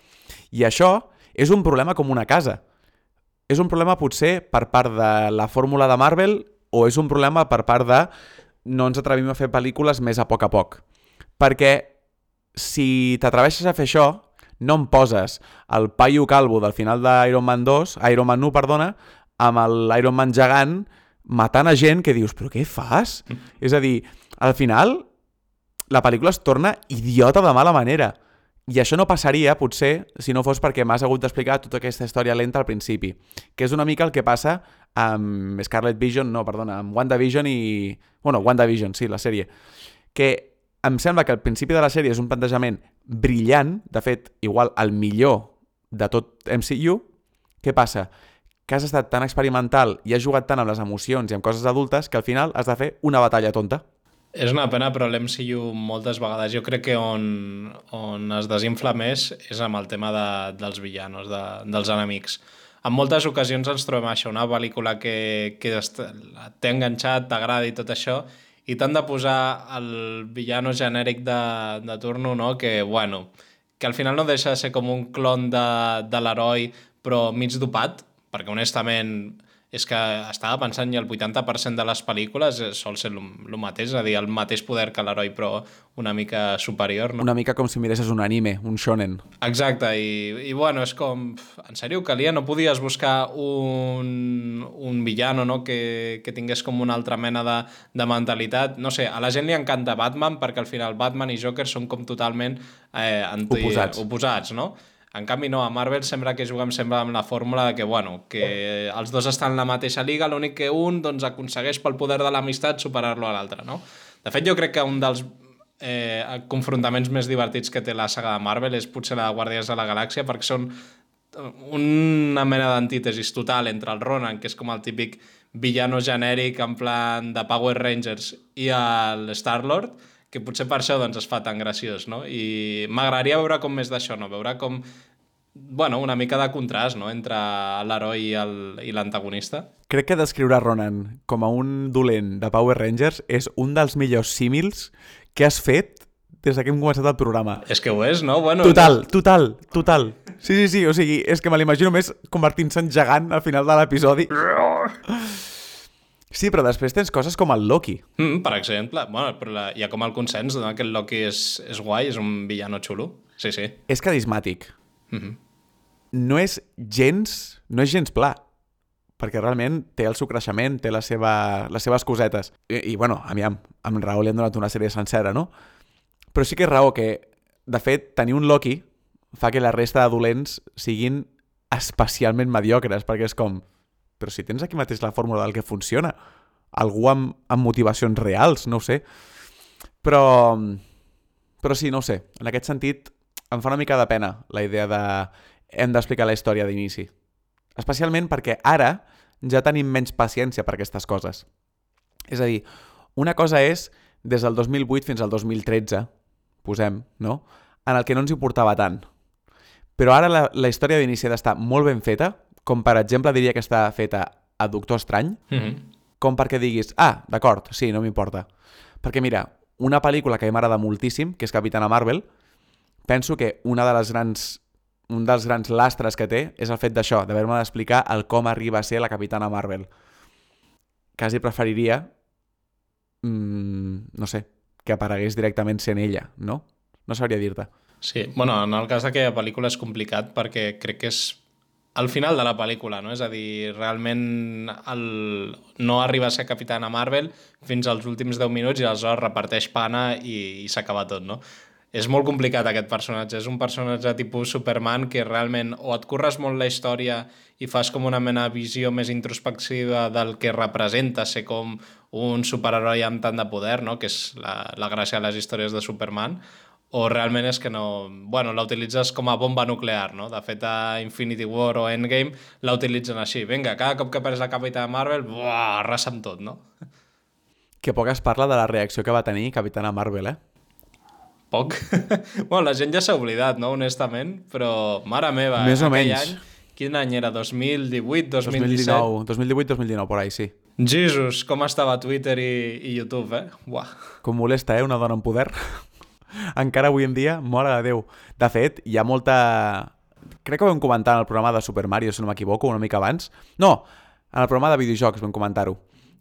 I això és un problema com una casa. És un problema potser per part de la fórmula de Marvel o és un problema per part de no ens atrevim a fer pel·lícules més a poc a poc. Perquè si t'atreveixes a fer això, no em poses el paio calvo del final d'Iron Man 2, Iron Man 1, perdona, amb l'Iron Man gegant matant a gent que dius, però què fas? Mm. És a dir, al final la pel·lícula es torna idiota de mala manera. I això no passaria, potser, si no fos perquè m'has hagut d'explicar tota aquesta història lenta al principi, que és una mica el que passa amb Scarlet Vision, no, perdona, amb WandaVision i... Bueno, WandaVision, sí, la sèrie. Que em sembla que al principi de la sèrie és un plantejament brillant, de fet, igual el millor de tot MCU. Què passa? Que has estat tan experimental i has jugat tant amb les emocions i amb coses adultes que al final has de fer una batalla tonta. És una pena, però l'MCU moltes vegades jo crec que on, on es desinfla més és amb el tema de, dels villanos, de, dels enemics. En moltes ocasions ens trobem això, una pel·lícula que, que t'ha enganxat, t'agrada i tot això, i t'han de posar el villano genèric de, de turno, no? que, bueno, que al final no deixa de ser com un clon de, de l'heroi, però mig dopat, perquè honestament és que estava pensant i el 80% de les pel·lícules sol ser el mateix, és a dir, el mateix poder que l'heroi, però una mica superior, no? Una mica com si miressis un anime, un shonen. Exacte, i, i bueno, és com... En sèrio, calia? No podies buscar un, un villano, no?, que, que tingués com una altra mena de, de mentalitat. No sé, a la gent li encanta Batman perquè al final Batman i Joker són com totalment eh, anti... oposats. oposats, no? En canvi, no, a Marvel sembla que juguem sempre amb la fórmula de que, bueno, que els dos estan en la mateixa liga, l'únic que un doncs, aconsegueix pel poder de l'amistat superar-lo a l'altre, no? De fet, jo crec que un dels eh, confrontaments més divertits que té la saga de Marvel és potser la de Guàrdies de la Galàxia, perquè són una mena d'antítesis total entre el Ronan, que és com el típic villano genèric en plan de Power Rangers, i el Star-Lord, que potser per això doncs, es fa tan graciós, no? I m'agradaria veure com més d'això, no? Veure com bueno, una mica de contrast no? entre l'heroi i l'antagonista. Crec que descriure Ronan com a un dolent de Power Rangers és un dels millors símils que has fet des que hem començat el programa. És que ho és, no? Bueno, total, total, total. Sí, sí, sí, o sigui, és que me l'imagino més convertint-se en gegant al final de l'episodi. Sí, però després tens coses com el Loki. Mm, per exemple, bueno, però la, hi ha com el consens de que el Loki és, és guai, és un villano xulo. Sí, sí. És carismàtic. Mm -hmm. No és gens... No és gens pla perquè realment té el seu creixement, té la seva, les seves cosetes. I, i bueno, a mi amb, amb Raó li han donat una sèrie sencera, no? Però sí que és raó que, de fet, tenir un Loki fa que la resta de dolents siguin especialment mediocres, perquè és com... Però si tens aquí mateix la fórmula del que funciona, algú amb, amb motivacions reals, no ho sé. Però, però sí, no ho sé. En aquest sentit, em fa una mica de pena la idea de hem d'explicar la història d'inici. Especialment perquè ara ja tenim menys paciència per aquestes coses. És a dir, una cosa és des del 2008 fins al 2013, posem, no? En el que no ens importava tant. Però ara la, la història d'inici ha d'estar molt ben feta, com per exemple diria que està feta a Doctor Estrany, Mm -hmm. com perquè diguis, ah, d'acord, sí, no m'importa. Perquè mira, una pel·lícula que a mi m'agrada moltíssim, que és Capitana Marvel, penso que una de les grans un dels grans lastres que té és el fet d'això, d'haver-me d'explicar el com arriba a ser la Capitana Marvel. Quasi preferiria, mmm, no sé, que aparegués directament sent ella, no? No sabria dir-te. Sí, bueno, en el cas d'aquella pel·lícula és complicat perquè crec que és al final de la pel·lícula, no? És a dir, realment el... no arriba a ser Capitana Marvel fins als últims 10 minuts i aleshores reparteix pana i, i s'acaba tot, no? És molt complicat aquest personatge, és un personatge tipus Superman que realment o et curres molt la història i fas com una mena de visió més introspectiva del que representa ser com un superheroi amb tant de poder, no? que és la, la gràcia de les històries de Superman, o realment és que no... Bueno, la utilitzes com a bomba nuclear, no? De fet, a Infinity War o Endgame la utilitzen així. Vinga, cada cop que apareix la Capitana Marvel, buah, arrasa amb tot, no? Que poc es parla de la reacció que va tenir Capitana Marvel, eh? Poc. bueno, la gent ja s'ha oblidat, no? Honestament, però mare meva, Més o aquell menys. any... Quin any era? 2018, 2017? 2019, 2018-2019, por ahí, sí. Jesus, com estava Twitter i, i YouTube, eh? Buah. Com molesta, eh, una dona en poder. Encara avui en dia, mare de Déu. De fet, hi ha molta... Crec que ho vam comentar en el programa de Super Mario, si no m'equivoco, una mica abans. No, en el programa de videojocs vam comentar-ho.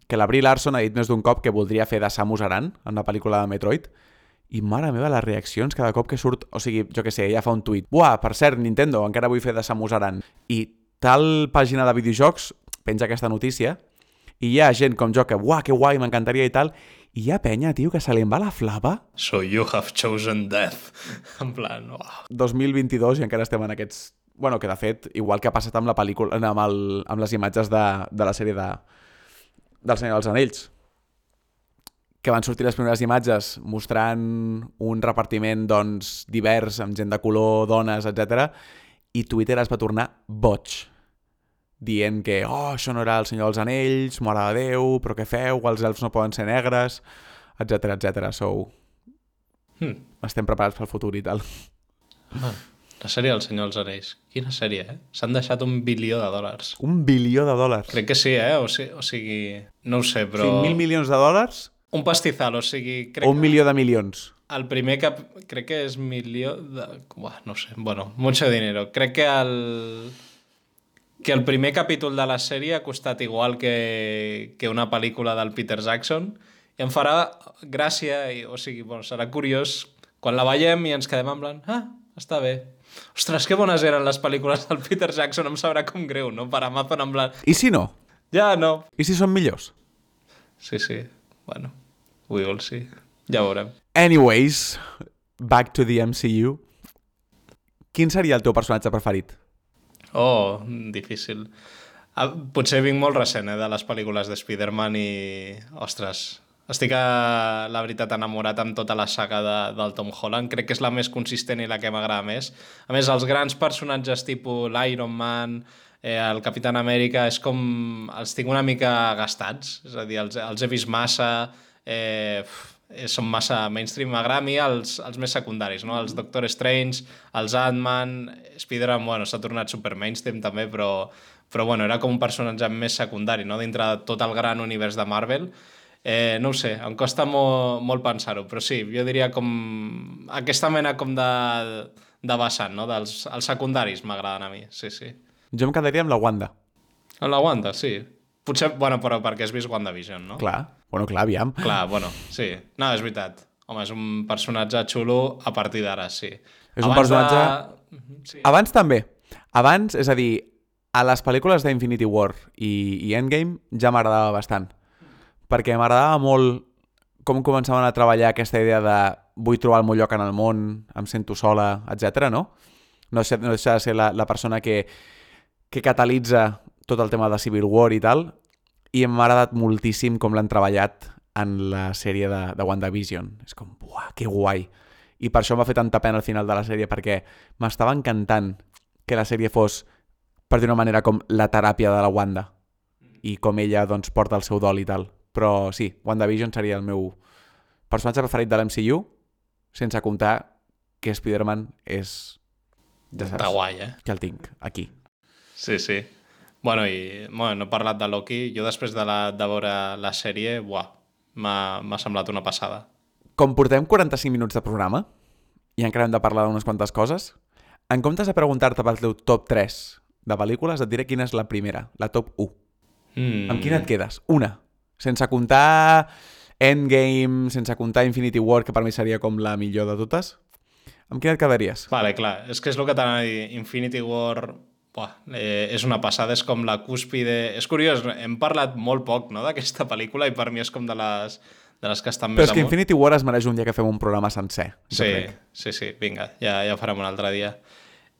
Que la Brie Larson ha dit més d'un cop que voldria fer de Samus Aran en la pel·lícula de Metroid. I mare meva, les reaccions cada cop que surt... O sigui, jo que sé, ella fa un tuit. Buah, per cert, Nintendo, encara vull fer de Samus Aran. I tal pàgina de videojocs penja aquesta notícia i hi ha gent com jo que, buah, que guai, m'encantaria i tal, i hi ha penya, tio, que se li va la flava So you have chosen death. En plan, uah. 2022 i encara estem en aquests... Bueno, que de fet, igual que ha passat amb la pel·lícula, amb, el, amb les imatges de, de la sèrie de, del Senyor dels Anells, que van sortir les primeres imatges mostrant un repartiment doncs, divers, amb gent de color, dones, etc. I Twitter es va tornar boig, dient que oh, això no era el Senyor dels Anells, mare de Déu, però què feu, els elfs no poden ser negres, etc etc. So, Hmm. estem preparats pel futur i tal. Ah, la sèrie del Senyor dels Anells. Quina sèrie, eh? S'han deixat un bilió de dòlars. Un bilió de dòlars. Crec que sí, eh? O, si, o sigui... No ho sé, però... 5.000 milions de dòlars Un pastizal, o sigui... Crec o un milió de milions? El primer cap... Crec que és milió de... Buah, no sé. Bueno, mucho dinero. Crec que el... Que el primer capítol de la sèrie ha costat igual que, que una pel·lícula del Peter Jackson i em farà gràcia, i, o sigui, bueno, serà curiós quan la veiem i ens quedem en plan, ah, està bé. Ostres, que bones eren les pel·lícules del Peter Jackson, em sabrà com greu, no? Per Amazon en plan, I si no? ja no. I si són millors? Sí, sí, bueno, we will see. Ja veurem. Anyways, back to the MCU. Quin seria el teu personatge preferit? Oh, difícil. Ah, potser vinc molt recent, eh, de les pel·lícules de Spider-Man i... Ostres, estic, a, la veritat, enamorat amb tota la saga de, del Tom Holland. Crec que és la més consistent i la que m'agrada més. A més, els grans personatges tipus l'Iron Man, eh, el Capitán Amèrica, és com... Els tinc una mica gastats. És a dir, els, els he vist massa... Eh, són massa mainstream. M'agrada a mi els, els més secundaris, no? Els Doctor Strange, els Ant-Man, Spider-Man, bueno, s'ha tornat super mainstream també, però, però bueno, era com un personatge més secundari, no? Dintre de tot el gran univers de Marvel. Eh, no ho sé, em costa molt, molt pensar-ho, però sí, jo diria com aquesta mena com de, de vessant, no? Dels, els secundaris m'agraden a mi, sí, sí. Jo em quedaria amb la Wanda. En la Wanda, sí. Potser, bueno, però perquè has vist WandaVision, no? Clar. Bueno, clar, aviam. Clar, bueno, sí. No, és veritat. Home, és un personatge xulo a partir d'ara, sí. És un Abans personatge... De... Mhm, Sí. Abans també. Abans, és a dir, a les pel·lícules d'Infinity War i, i Endgame ja m'agradava bastant. Perquè m'agradava molt com començaven a treballar aquesta idea de vull trobar el meu lloc en el món, em sento sola, etc. no? No deixa, no deixa de ser la, la persona que, que catalitza tot el tema de Civil War i tal, i m'ha agradat moltíssim com l'han treballat en la sèrie de, de WandaVision. És com, buah, que guai. I per això em va fer tanta pena al final de la sèrie, perquè m'estava encantant que la sèrie fos, per dir una manera, com la teràpia de la Wanda. I com ella, doncs, porta el seu dol i tal. Però sí, WandaVision seria el meu personatge preferit de l'MCU, sense comptar que Spider-Man és... Ja saps, Està guai, eh? que el tinc aquí. Sí, sí. Bueno, i bueno, no he parlat de Loki. Jo després de, la, de veure la sèrie, buah, m'ha semblat una passada. Com portem 45 minuts de programa, i encara hem de parlar d'unes quantes coses, en comptes de preguntar-te pel teu top 3 de pel·lícules, et diré quina és la primera, la top 1. Mm. Amb quina et quedes? Una. Sense comptar Endgame, sense comptar Infinity War, que per mi seria com la millor de totes. Amb quina et quedaries? Vale, clar, és que és el que t'anava a dir. Infinity War buah, eh, és una passada, és com la cúspide... És curiós, hem parlat molt poc no, d'aquesta pel·lícula i per mi és com de les, de les que estan Però més és que amunt. Infinity War es mereix un dia que fem un programa sencer. Sí, crec. sí, sí, vinga, ja, ja ho farem un altre dia.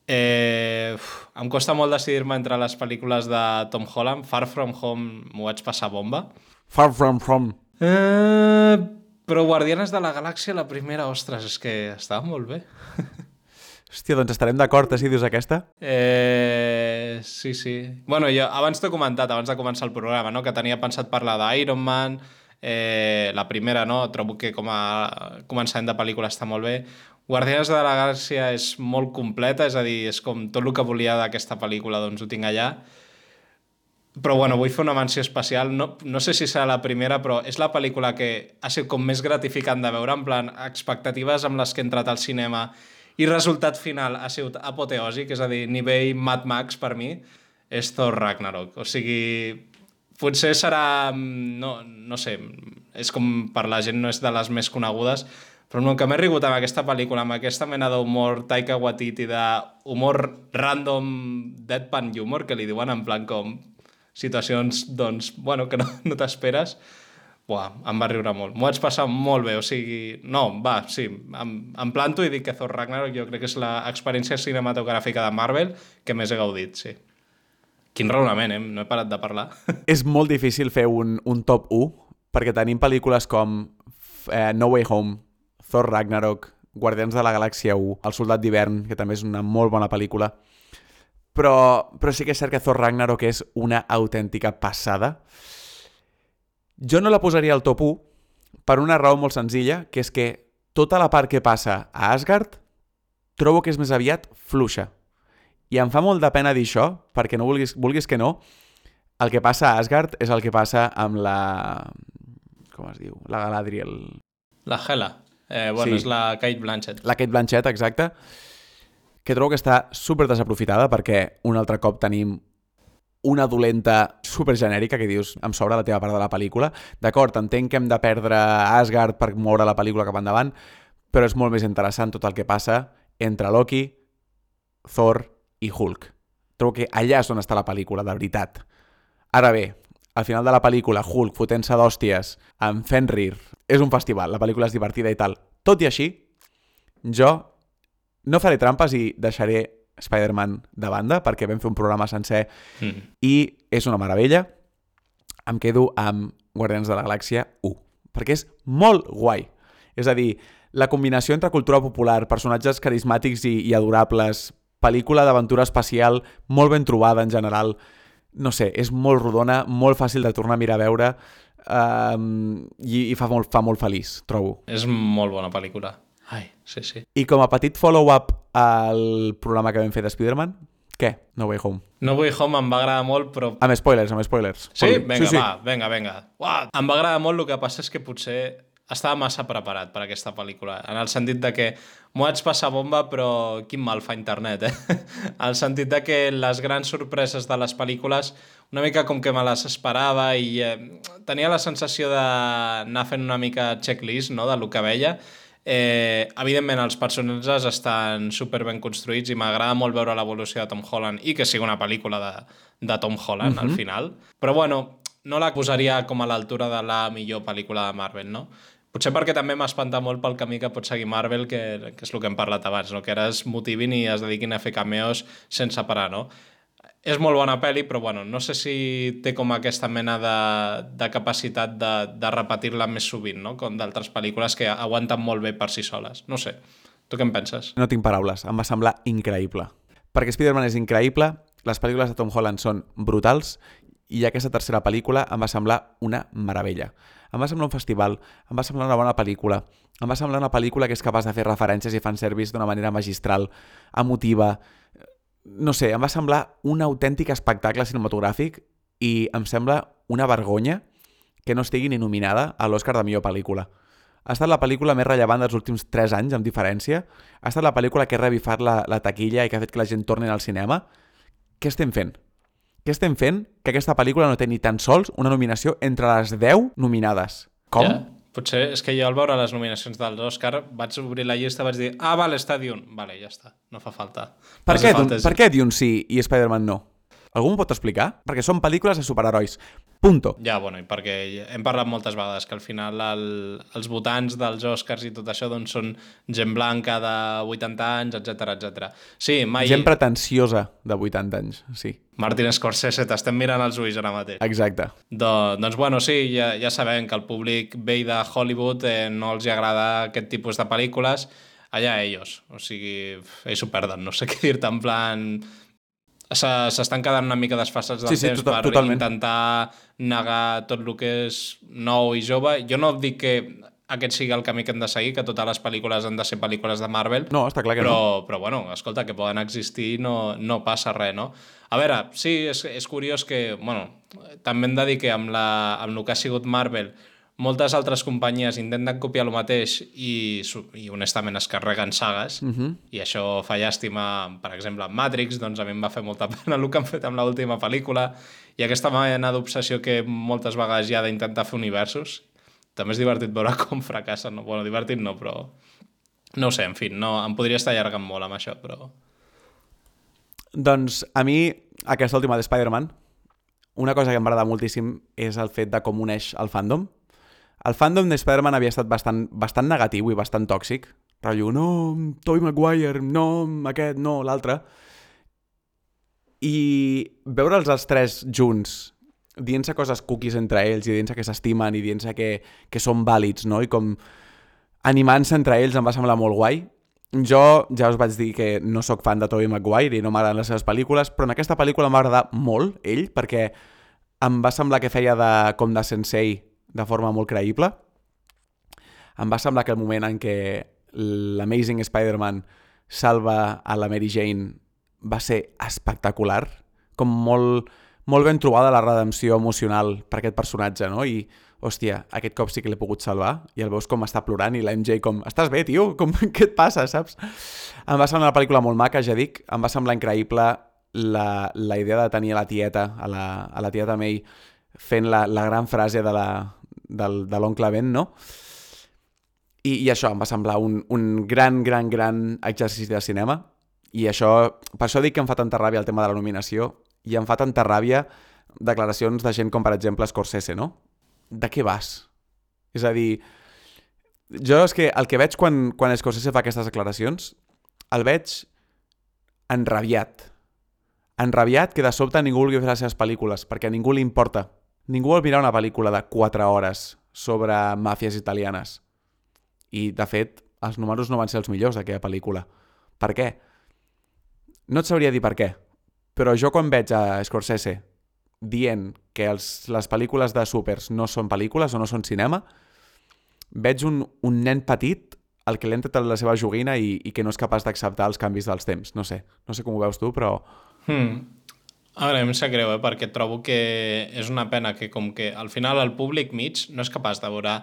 Eh, uf, em costa molt decidir-me entre les pel·lícules de Tom Holland. Far From Home m'ho vaig passar bomba. Far From From. Eh, però Guardianes de la Galàxia, la primera, ostres, és que estava molt bé. Hòstia, doncs estarem d'acord, eh, si dius aquesta? Eh, sí, sí. Bueno, jo abans t'he comentat, abans de començar el programa, no? que tenia pensat parlar d'Iron Man, eh, la primera, no? Trobo que com a començament de pel·lícula està molt bé. Guardians de la Galàxia és molt completa, és a dir, és com tot el que volia d'aquesta pel·lícula, doncs ho tinc allà. Però bueno, vull fer una menció especial. No, no sé si serà la primera, però és la pel·lícula que ha sigut com més gratificant de veure, en plan, expectatives amb les que he entrat al cinema i resultat final ha sigut apoteòsic, és a dir, nivell Mad Max per mi, és Thor Ragnarok. O sigui, potser serà... No, no sé, és com per la gent no és de les més conegudes, però el que m'he rigut amb aquesta pel·lícula, amb aquesta mena d'humor Taika Waititi, d'humor random deadpan humor, que li diuen en plan com situacions, doncs, bueno, que no, no t'esperes, Buah, em va riure molt. M'ho vaig passar molt bé, o sigui... No, va, sí, em, em planto i dic que Thor Ragnarok jo crec que és l'experiència cinematogràfica de Marvel que més he gaudit, sí. Quin raonament, eh? No he parat de parlar. És molt difícil fer un, un top 1, perquè tenim pel·lícules com eh, No Way Home, Thor Ragnarok, Guardians de la Galàxia 1, El Soldat d'hivern, que també és una molt bona pel·lícula. Però, però sí que és cert que Thor Ragnarok és una autèntica passada. Jo no la posaria al top 1 per una raó molt senzilla, que és que tota la part que passa a Asgard trobo que és més aviat fluixa. I em fa molt de pena dir això, perquè no vulguis, vulguis que no, el que passa a Asgard és el que passa amb la... com es diu? La Galadriel. La Hela. Eh, bueno, Sí. és la Kate Blanchett. La Kate Blanchett, exacte, que trobo que està super desaprofitada perquè un altre cop tenim una dolenta super genèrica que dius, em sobra la teva part de la pel·lícula. D'acord, entenc que hem de perdre Asgard per moure la pel·lícula cap endavant, però és molt més interessant tot el que passa entre Loki, Thor i Hulk. Trobo que allà és on està la pel·lícula, de veritat. Ara bé, al final de la pel·lícula, Hulk fotent-se d'hòsties amb Fenrir, és un festival, la pel·lícula és divertida i tal. Tot i així, jo no faré trampes i deixaré Spider-Man de banda, perquè vam fer un programa sencer Mm. i és una meravella. Em quedo amb Guardians de la Galàxia 1, perquè és molt guai. És a dir, la combinació entre cultura popular, personatges carismàtics i, i adorables, pel·lícula d'aventura espacial molt ben trobada en general, no sé, és molt rodona, molt fàcil de tornar a mirar a veure um, i, i fa, molt, fa molt feliç, trobo. És molt bona pel·lícula. Ai, sí, sí. I com a petit follow-up al programa que vam fer de Spider-Man, què? No Way Home. No Way Home em va agradar molt, però Amb spoilers, amb spoilers. Sí? Vinga, sí, sí. va, vinga, vinga. Uah, em va agradar molt, el que passa és que potser estava massa preparat per aquesta pel·lícula, en el sentit de que m'ho vaig passar bomba, però quin mal fa internet, eh? el sentit de que les grans sorpreses de les pel·lícules una mica com que me les esperava i eh, tenia la sensació d'anar fent una mica checklist no?, del que veia. Eh, evidentment, els personatges estan super ben construïts i m'agrada molt veure l'evolució de Tom Holland i que sigui una pel·lícula de, de Tom Holland, uh -huh. al final. Però bueno, no la posaria com a l'altura de la millor pel·lícula de Marvel, no? Potser perquè també m'espanta molt pel camí que pot seguir Marvel, que, que és el que hem parlat abans, no? que ara es motivin i es dediquin a fer cameos sense parar, no? És molt bona pel·li, però bueno, no sé si té com aquesta mena de, de capacitat de, de repetir-la més sovint, no? com d'altres pel·lícules que aguanten molt bé per si soles. No sé, tu què en penses? No tinc paraules, em va semblar increïble. Perquè Spider-Man és increïble, les pel·lícules de Tom Holland són brutals i aquesta tercera pel·lícula em va semblar una meravella. Em va semblar un festival, em va semblar una bona pel·lícula, em va semblar una pel·lícula que és capaç de fer referències i fanservice d'una manera magistral, emotiva... No sé, em va semblar un autèntic espectacle cinematogràfic i em sembla una vergonya que no estigui ni nominada a l'Oscar de millor pel·lícula. Ha estat la pel·lícula més rellevant dels últims 3 anys, amb diferència. Ha estat la pel·lícula que ha revifat la, la taquilla i que ha fet que la gent torni al cinema. Què estem fent? Què estem fent que aquesta pel·lícula no té ni tan sols una nominació entre les 10 nominades? Com? Ja. Potser és que jo al veure les nominacions dels Òscar vaig obrir la llista vaig dir ah, vale, està Dune. Vale, ja està. No fa falta. Per, no què, falta Dune, per què Dune sí i Spider-Man no? Algú m'ho pot explicar? Perquè són pel·lícules de superherois. Punto. Ja, bueno, i perquè hem parlat moltes vegades que al final el, els votants dels Oscars i tot això doncs, són gent blanca de 80 anys, etc etc. Sí, mai... Gent pretensiosa de 80 anys, sí. Martin Scorsese, t'estem mirant els ulls ara mateix. Exacte. Do, doncs bueno, sí, ja, ja sabem que el públic vell de Hollywood eh, no els agrada aquest tipus de pel·lícules, allà ells. O sigui, ells ho perden, no sé què dir-te, en plan s'estan quedant una mica desfassats del Sí, sí, temps tota- per totalment. intentar negar tot el que és nou i jove. Jo no dic que aquest sigui el camí que hem de seguir, que totes les pel·lícules han de ser pel·lícules de Marvel, No, està clar que però, però bueno, escolta, que poden existir no, no passa res, no? A veure, sí, és, és curiós que, bueno, també hem de dir que amb, la, amb el que ha sigut Marvel, moltes altres companyies intenten copiar el mateix i, i honestament es carreguen sagues, Uh -huh. i això fa llàstima, per exemple, amb Matrix, doncs a mi em va fer molta pena el que han fet amb l'última pel·lícula, i aquesta mena d'obsessió que moltes vegades hi ha d'intentar fer universos, també és divertit veure com fracassen, no? Bueno, divertit no, però... No sé, en fi, no, em podria estar allargant molt amb això, però... Doncs a mi, aquesta última de Spider-Man, una cosa que em va agradar moltíssim és el fet de com uneix el fandom. El fandom de Spider-Man havia estat bastant, bastant negatiu i bastant tòxic. Rotllo, no, Tobey Maguire, no, aquest, no, l'altre. I veure'ls els tres junts, dient-se coses cookies entre ells i dient-se que s'estimen i dient-se que, que són vàlids, no? I com animant-se entre ells em va semblar molt guai. Jo ja us vaig dir que no sóc fan de Tobey Maguire i no m'agraden les seves pel·lícules, però en aquesta pel·lícula m'ha agradat molt ell, perquè em va semblar que feia de, com de sensei de forma molt creïble. Em va semblar que el moment en què l'Amazing Spider-Man salva a la Mary Jane va ser espectacular, com molt, molt ben trobada la redempció emocional per aquest personatge, no? I, hòstia, aquest cop sí que l'he pogut salvar, i el veus com està plorant, i la MJ com, estàs bé, tio? Com, què et passa, saps? Em va semblar una pel·lícula molt maca, ja dic, em va semblar increïble la, la idea de tenir a la tieta, a la, a la tieta May, fent la, la gran frase de la, del, de l'oncle Ben, no? I, I això em va semblar un, un gran, gran, gran exercici de cinema, i això, per això dic que em fa tanta ràbia el tema de la nominació, i em fa tanta ràbia declaracions de gent com, per exemple, Scorsese, no? De què vas? És a dir, jo és que el que veig quan, quan Scorsese fa aquestes declaracions, el veig enrabiat. Enrabiat que de sobte ningú vulgui fer les seves pel·lícules, perquè a ningú li importa. Ningú vol mirar una pel·lícula de 4 hores sobre màfies italianes. I, de fet, els números no van ser els millors d'aquella pel·lícula. Per què? No et sabria dir per què, però jo quan veig a Scorsese dient que els, les pel·lícules de súpers no són pel·lícules o no són cinema, veig un, un nen petit al que li ha la seva joguina i, i que no és capaç d'acceptar els canvis dels temps. No sé, no sé com ho veus tu, però... Hmm. A veure, a mi em sap greu, eh? perquè trobo que és una pena que com que al final el públic mig no és capaç de veure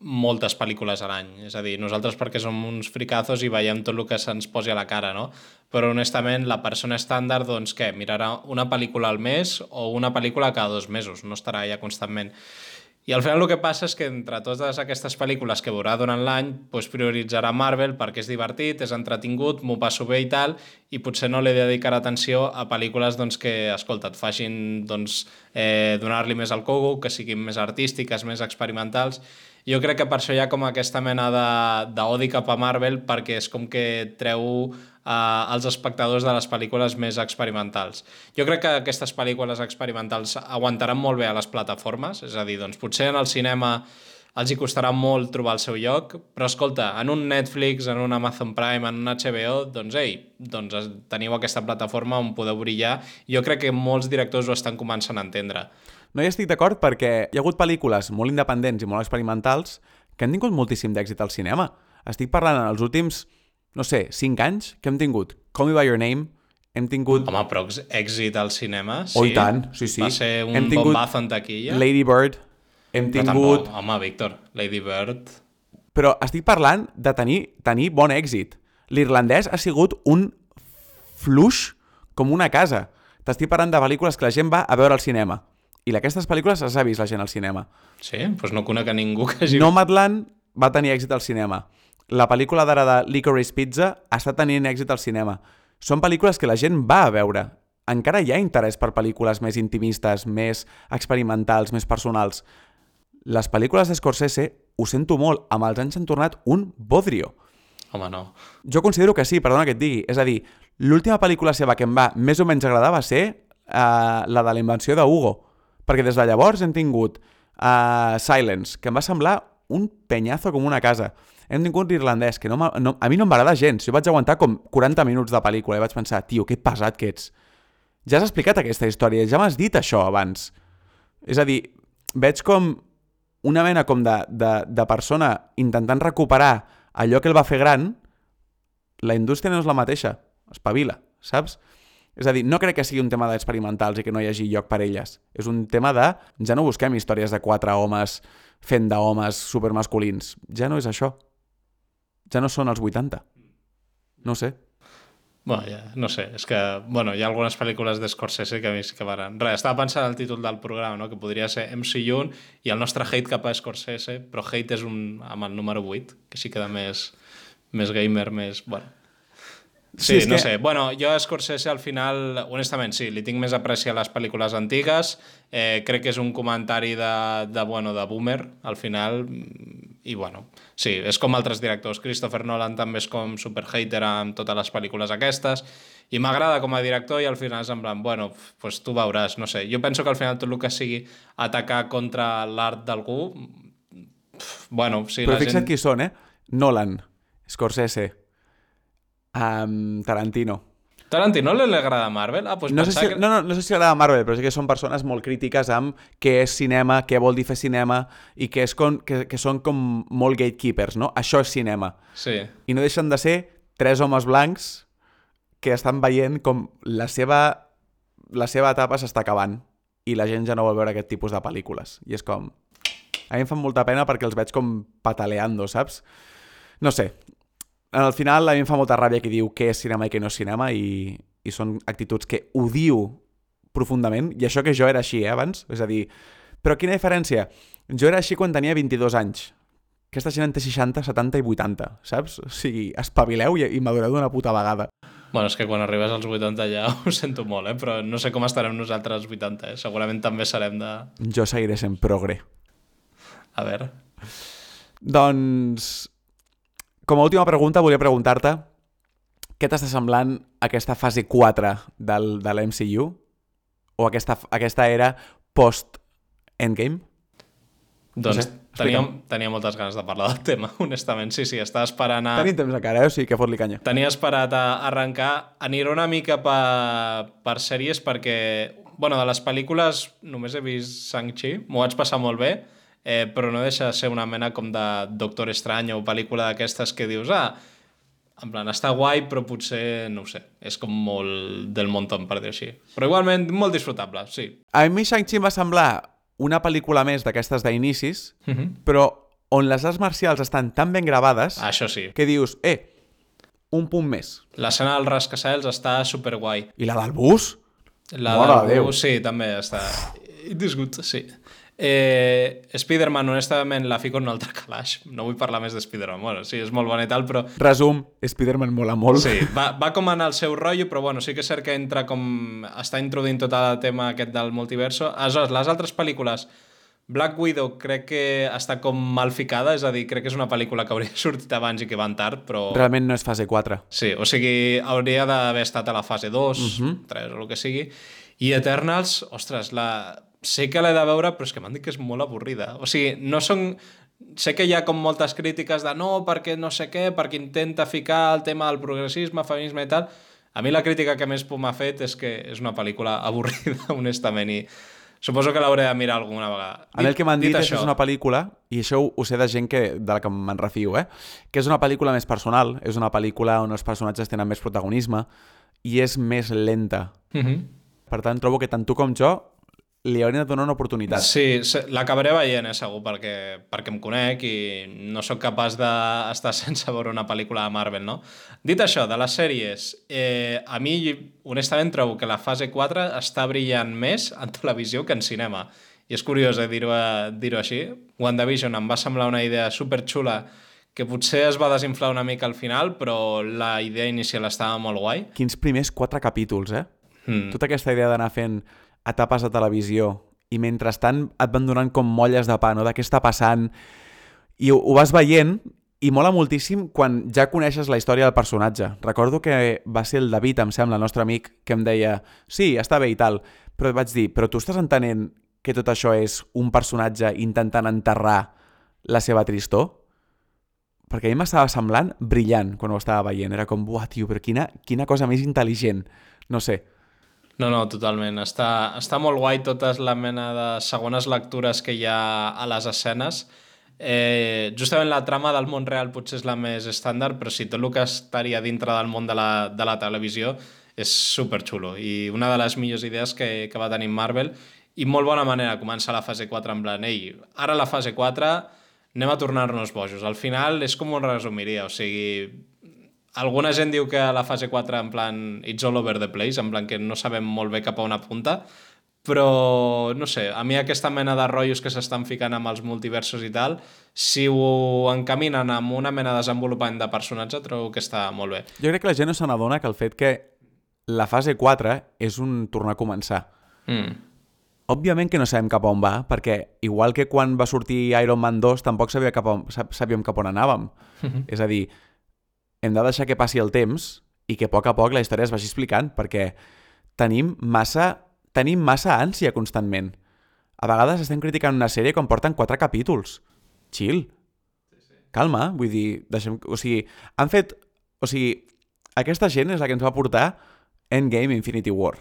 moltes pel·lícules a l'any. És a dir, nosaltres perquè som uns fricazos i veiem tot el que se'ns posi a la cara, no? Però honestament, la persona estàndard, doncs què? Mirarà una pel·lícula al mes o una pel·lícula cada dos mesos, no estarà allà constantment. I al final el que passa és que entre totes aquestes pel·lícules que veurà durant l'any doncs prioritzarà Marvel perquè és divertit, és entretingut, m'ho passo bé i tal, i potser no li dedicarà atenció a pel·lícules doncs, que, escolta, et facin doncs, eh, donar-li més al cogo, que siguin més artístiques, més experimentals. Jo crec que per això hi ha com aquesta mena d'odi cap a Marvel perquè és com que treu als espectadors de les pel·lícules més experimentals. Jo crec que aquestes pel·lícules experimentals aguantaran molt bé a les plataformes, és a dir, doncs potser en el cinema els hi costarà molt trobar el seu lloc, però escolta, en un Netflix, en un Amazon Prime, en un HBO, doncs ei, doncs teniu aquesta plataforma on podeu brillar. Jo crec que molts directors ho estan començant a entendre. No hi estic d'acord perquè hi ha hagut pel·lícules molt independents i molt experimentals que han tingut moltíssim d'èxit al cinema. Estic parlant en els últims no sé, 5 anys que hem tingut Call Me By Your Name, hem tingut... Home, però èxit al cinema, sí. Oh, i tant, sí, sí. Va ser un hem tingut bombazo en taquilla. Lady Bird, hem però tingut... Tampoc, home, Víctor, Lady Bird... Però estic parlant de tenir, tenir bon èxit. L'irlandès ha sigut un fluix com una casa. T'estic parlant de pel·lícules que la gent va a veure al cinema. I aquestes pel·lícules les ha vist la gent al cinema. Sí? Doncs pues no conec a ningú que hagi... Nomadland va tenir èxit al cinema la pel·lícula d'ara de Licorice Pizza està tenint èxit al cinema. Són pel·lícules que la gent va a veure. Encara hi ha interès per pel·lícules més intimistes, més experimentals, més personals. Les pel·lícules d'Scorsese, ho sento molt, amb els anys han tornat un bodrio. Home, no. Jo considero que sí, perdona que et digui. És a dir, l'última pel·lícula seva que em va més o menys agradar va ser uh, la de la invenció de Hugo. Perquè des de llavors hem tingut uh, Silence, que em va semblar un penyazo com una casa hem tingut l'irlandès, que no, no, a mi no m'agrada gens. Jo vaig aguantar com 40 minuts de pel·lícula i vaig pensar, tio, que pesat que ets. Ja has explicat aquesta història, ja m'has dit això abans. És a dir, veig com una mena com de, de, de persona intentant recuperar allò que el va fer gran, la indústria no és la mateixa, espavila, saps? És a dir, no crec que sigui un tema d'experimentals i que no hi hagi lloc per elles. És un tema de... Ja no busquem històries de quatre homes fent d'homes supermasculins. Ja no és això ja no són els 80. No sé. Bueno, ja, no sé, és que, bueno, hi ha algunes pel·lícules d'Scorsese que a mi sí que van... Res, estava pensant el títol del programa, no?, que podria ser MCU i el nostre hate cap a Scorsese, però hate és un, amb el número 8, que sí queda més, més gamer, més... Bueno, Sí, sí no que... sé. Bueno, jo a Scorsese al final, honestament, sí, li tinc més apreci a les pel·lícules antigues. Eh, crec que és un comentari de, de, bueno, de boomer, al final, i bueno, sí, és com altres directors. Christopher Nolan també és com super hater amb totes les pel·lícules aquestes, i m'agrada com a director i al final és en plan, bueno, pues tu veuràs, no sé. Jo penso que al final tot el que sigui atacar contra l'art d'algú, bueno, sí, Però la fixa't gent... qui són, eh? Nolan, Scorsese, um, Tarantino. Tarantino li agrada Marvel? Ah, pues no, sé si, que... no, no, no sé si agrada Marvel, però sí que són persones molt crítiques amb què és cinema, què vol dir fer cinema, i que, és com, que, que són com molt gatekeepers, no? Això és cinema. Sí. I no deixen de ser tres homes blancs que estan veient com la seva, la seva etapa s'està acabant i la gent ja no vol veure aquest tipus de pel·lícules. I és com... A mi em fan molta pena perquè els veig com pataleando, saps? No sé, al final a mi em fa molta ràbia que diu què és cinema i què no és cinema i, i són actituds que odio profundament i això que jo era així eh, abans, és a dir, però quina diferència? Jo era així quan tenia 22 anys. Aquesta gent en té 60, 70 i 80, saps? O sigui, espavileu i, i madureu d'una puta vegada. Bueno, és que quan arribes als 80 ja ho sento molt, eh? però no sé com estarem nosaltres als 80, eh? segurament també serem de... Jo seguiré sent progre. A veure... Doncs com a última pregunta, volia preguntar-te què t'està semblant aquesta fase 4 del, de l'MCU? O aquesta, aquesta era post-Endgame? Doncs no sé, tenia, tenia moltes ganes de parlar del tema, honestament. Sí, sí, estava esperant a... Tenim temps encara, eh? O sigui, que fot-li canya. Tenia esperat a arrencar. Aniré una mica per, per sèries perquè, bueno, de les pel·lícules només he vist Shang-Chi, m'ho vaig passar molt bé, eh, però no deixa de ser una mena com de Doctor Estrany o pel·lícula d'aquestes que dius, ah, en plan, està guai, però potser, no ho sé, és com molt del montón, per dir així. Però igualment, molt disfrutable, sí. A mi Shang-Chi va semblar una pel·lícula més d'aquestes d'inicis, uh Mhm. -huh. però on les arts marcials estan tan ben gravades Això sí. que dius, eh, un punt més. L'escena del rascacels està superguai. I la del bus? La Mare del de Déu. bus, sí, també està... It is good, sí. Eh, Spider-Man, honestament, la fico en un altre calaix. No vull parlar més de Spider-Man. Bueno, sí, és molt bona i tal, però... Resum, Spider-Man mola molt. Sí, va, va com en el seu rotllo, però bueno, sí que és cert que entra com... Està introduint tot el tema aquest del multiverso. Aleshores, les altres pel·lícules... Black Widow crec que està com mal ficada, és a dir, crec que és una pel·lícula que hauria sortit abans i que van tard, però... Realment no és fase 4. Sí, o sigui, hauria d'haver estat a la fase 2, uh -huh. 3 o el que sigui. I Eternals, ostres, la... sé que l'he de veure, però és que m'han dit que és molt avorrida. O sigui, no són... Sé que hi ha com moltes crítiques de no, perquè no sé què, perquè intenta ficar el tema del progressisme, feminisme i tal. A mi la crítica que més por m'ha fet és que és una pel·lícula avorrida, honestament, i suposo que l'hauré de mirar alguna vegada. A mi el que m'han dit, dit és que és una pel·lícula, i això ho, ho sé de gent que, de la que me'n refio, eh? que és una pel·lícula més personal, és una pel·lícula on els personatges tenen més protagonisme i és més lenta. Uh -huh. Per tant, trobo que tant tu com jo li hauríem de donar una oportunitat. Sí, l'acabaré veient, eh, segur, perquè, perquè em conec i no sóc capaç d'estar sense veure una pel·lícula de Marvel, no? Dit això, de les sèries, eh, a mi, honestament, trobo que la fase 4 està brillant més en televisió que en cinema. I és curiós eh, dir-ho dir així. WandaVision em va semblar una idea superxula que potser es va desinflar una mica al final, però la idea inicial estava molt guai. Quins primers quatre capítols, eh? Mm. Tota aquesta idea d'anar fent etapes de televisió i mentrestant et van donant com molles de pa, no? De què està passant? I ho, ho vas veient i mola moltíssim quan ja coneixes la història del personatge. Recordo que va ser el David, em sembla, el nostre amic, que em deia sí, està bé i tal, però vaig dir, però tu estàs entenent que tot això és un personatge intentant enterrar la seva tristor? Perquè a mi m'estava semblant brillant quan ho estava veient. Era com, buah, tio, però quina, quina cosa més intel·ligent. No sé. No, no, totalment. Està, està molt guai totes la mena de segones lectures que hi ha a les escenes. Eh, justament la trama del món real potser és la més estàndard, però sí, tot el que estaria dintre del món de la, de la televisió és super xulo i una de les millors idees que, que va tenir Marvel i molt bona manera començar la fase 4 en plan, ei, ara la fase 4 anem a tornar-nos bojos. Al final és com ho resumiria, o sigui, alguna gent diu que la fase 4 en plan it's all over the place, en plan que no sabem molt bé cap a on apunta, però no sé, a mi aquesta mena de rotllos que s'estan ficant amb els multiversos i tal, si ho encaminen amb una mena de desenvolupament de personatge, trobo que està molt bé. Jo crec que la gent no se n'adona que el fet que la fase 4 és un tornar a començar. Mm. Òbviament que no sabem cap a on va, perquè igual que quan va sortir Iron Man 2 tampoc sabia cap on, sabíem cap on anàvem. És a dir, hem de deixar que passi el temps i que a poc a poc la història es vagi explicant, perquè tenim massa, tenim massa ànsia constantment. A vegades estem criticant una sèrie quan porten quatre capítols. Chill. Calma, vull dir, deixem... O sigui, han fet... O sigui, aquesta gent és la que ens va portar Endgame Infinity War.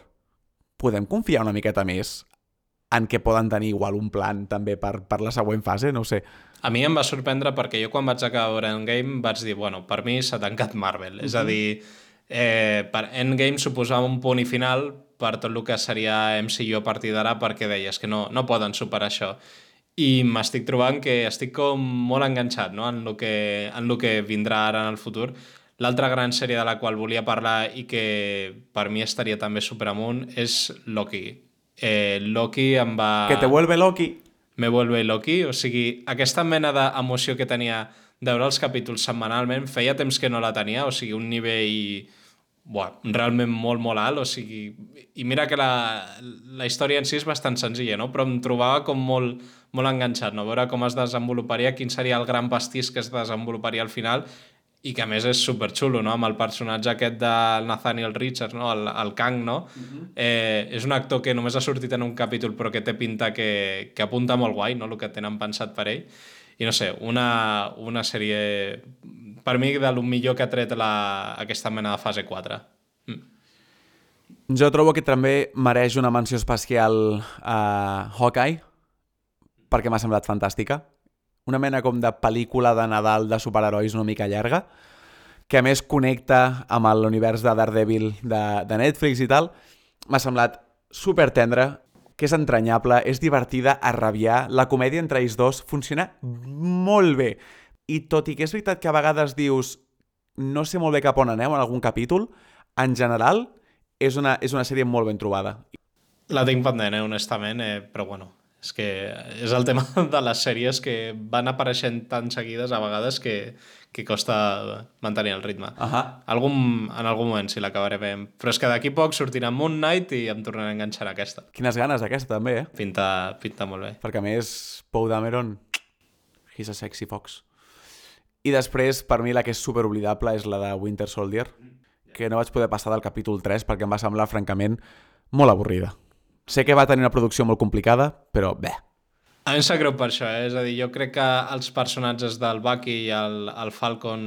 Podem confiar una miqueta més en què poden tenir igual un plan també per, per la següent fase, no sé. A mi em va sorprendre perquè jo quan vaig acabar veure Endgame vaig dir, bueno, per mi s'ha tancat Marvel. Uh -huh. És a dir, eh, per Endgame suposava un punt i final per tot el que seria MCU a partir d'ara perquè deies que no, no poden superar això. I m'estic trobant que estic com molt enganxat no? en, el que, en el que vindrà ara en el futur. L'altra gran sèrie de la qual volia parlar i que per mi estaria també superamunt és Loki. Eh, Loki em va... Que te vuelve Loki. Me vuelve Loki. O sigui, aquesta mena d'emoció que tenia de veure els capítols setmanalment, feia temps que no la tenia, o sigui, un nivell buah, realment molt, molt alt, o sigui, i mira que la, la història en si és bastant senzilla, no? però em trobava com molt, molt enganxat, no? veure com es desenvoluparia, quin seria el gran pastís que es desenvoluparia al final, i que a més és super xulo, no? amb el personatge aquest de Nathaniel Richards, no? el, el Kang, no? Uh -huh. eh, és un actor que només ha sortit en un capítol però que té pinta que, que apunta molt guai, no? el que tenen pensat per ell. I no sé, una, una sèrie per mi de lo millor que ha tret la, aquesta mena de fase 4. Mm. Jo trobo que també mereix una menció especial a Hawkeye, perquè m'ha semblat fantàstica una mena com de pel·lícula de Nadal de superherois una mica llarga, que a més connecta amb l'univers de Daredevil de, de Netflix i tal. M'ha semblat super tendre, que és entranyable, és divertida, a rabiar, la comèdia entre ells dos funciona molt bé. I tot i que és veritat que a vegades dius no sé molt bé cap on aneu en algun capítol, en general és una, és una sèrie molt ben trobada. La tinc pendent, eh, honestament, eh, però bueno, És que és el tema de les sèries que van apareixent tan seguides a vegades que, que costa mantenir el ritme. Ahà. Algun, en algun moment sí l'acabaré veient. Però és que d'aquí poc sortirà Moon Knight i em tornaré a enganxar a aquesta. Quines ganes aquesta, també, eh? Pinta, pinta molt bé. Perquè, a més, Poe Dameron, he's a sexy fox. I després, per mi, la que és superoblidable és la de Winter Soldier, que no vaig poder passar del capítol 3 perquè em va semblar, francament, molt avorrida. Sé que va tenir una producció molt complicada, però bé. A mi em sap greu per això, eh? és a dir, jo crec que els personatges del Bucky i el, el Falcon...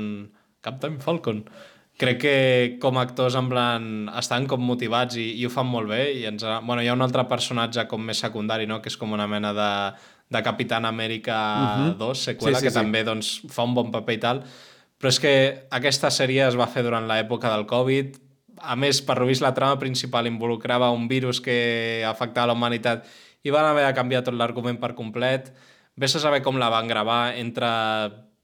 Captain Falcon, crec que com a actors en plan estan com motivats i, i ho fan molt bé i ens, bueno, hi ha un altre personatge com més secundari, no? que és com una mena de, de Capitán Amèrica uh -huh. 2, seqüela, Sí, sí, que sí. també doncs, fa un bon paper i tal, però és que aquesta sèrie es va fer durant l'època del Covid, a més, per vist la trama principal involucrava un virus que afectava la humanitat i van haver de canviar tot l'argument per complet. Ves a saber com la van gravar entre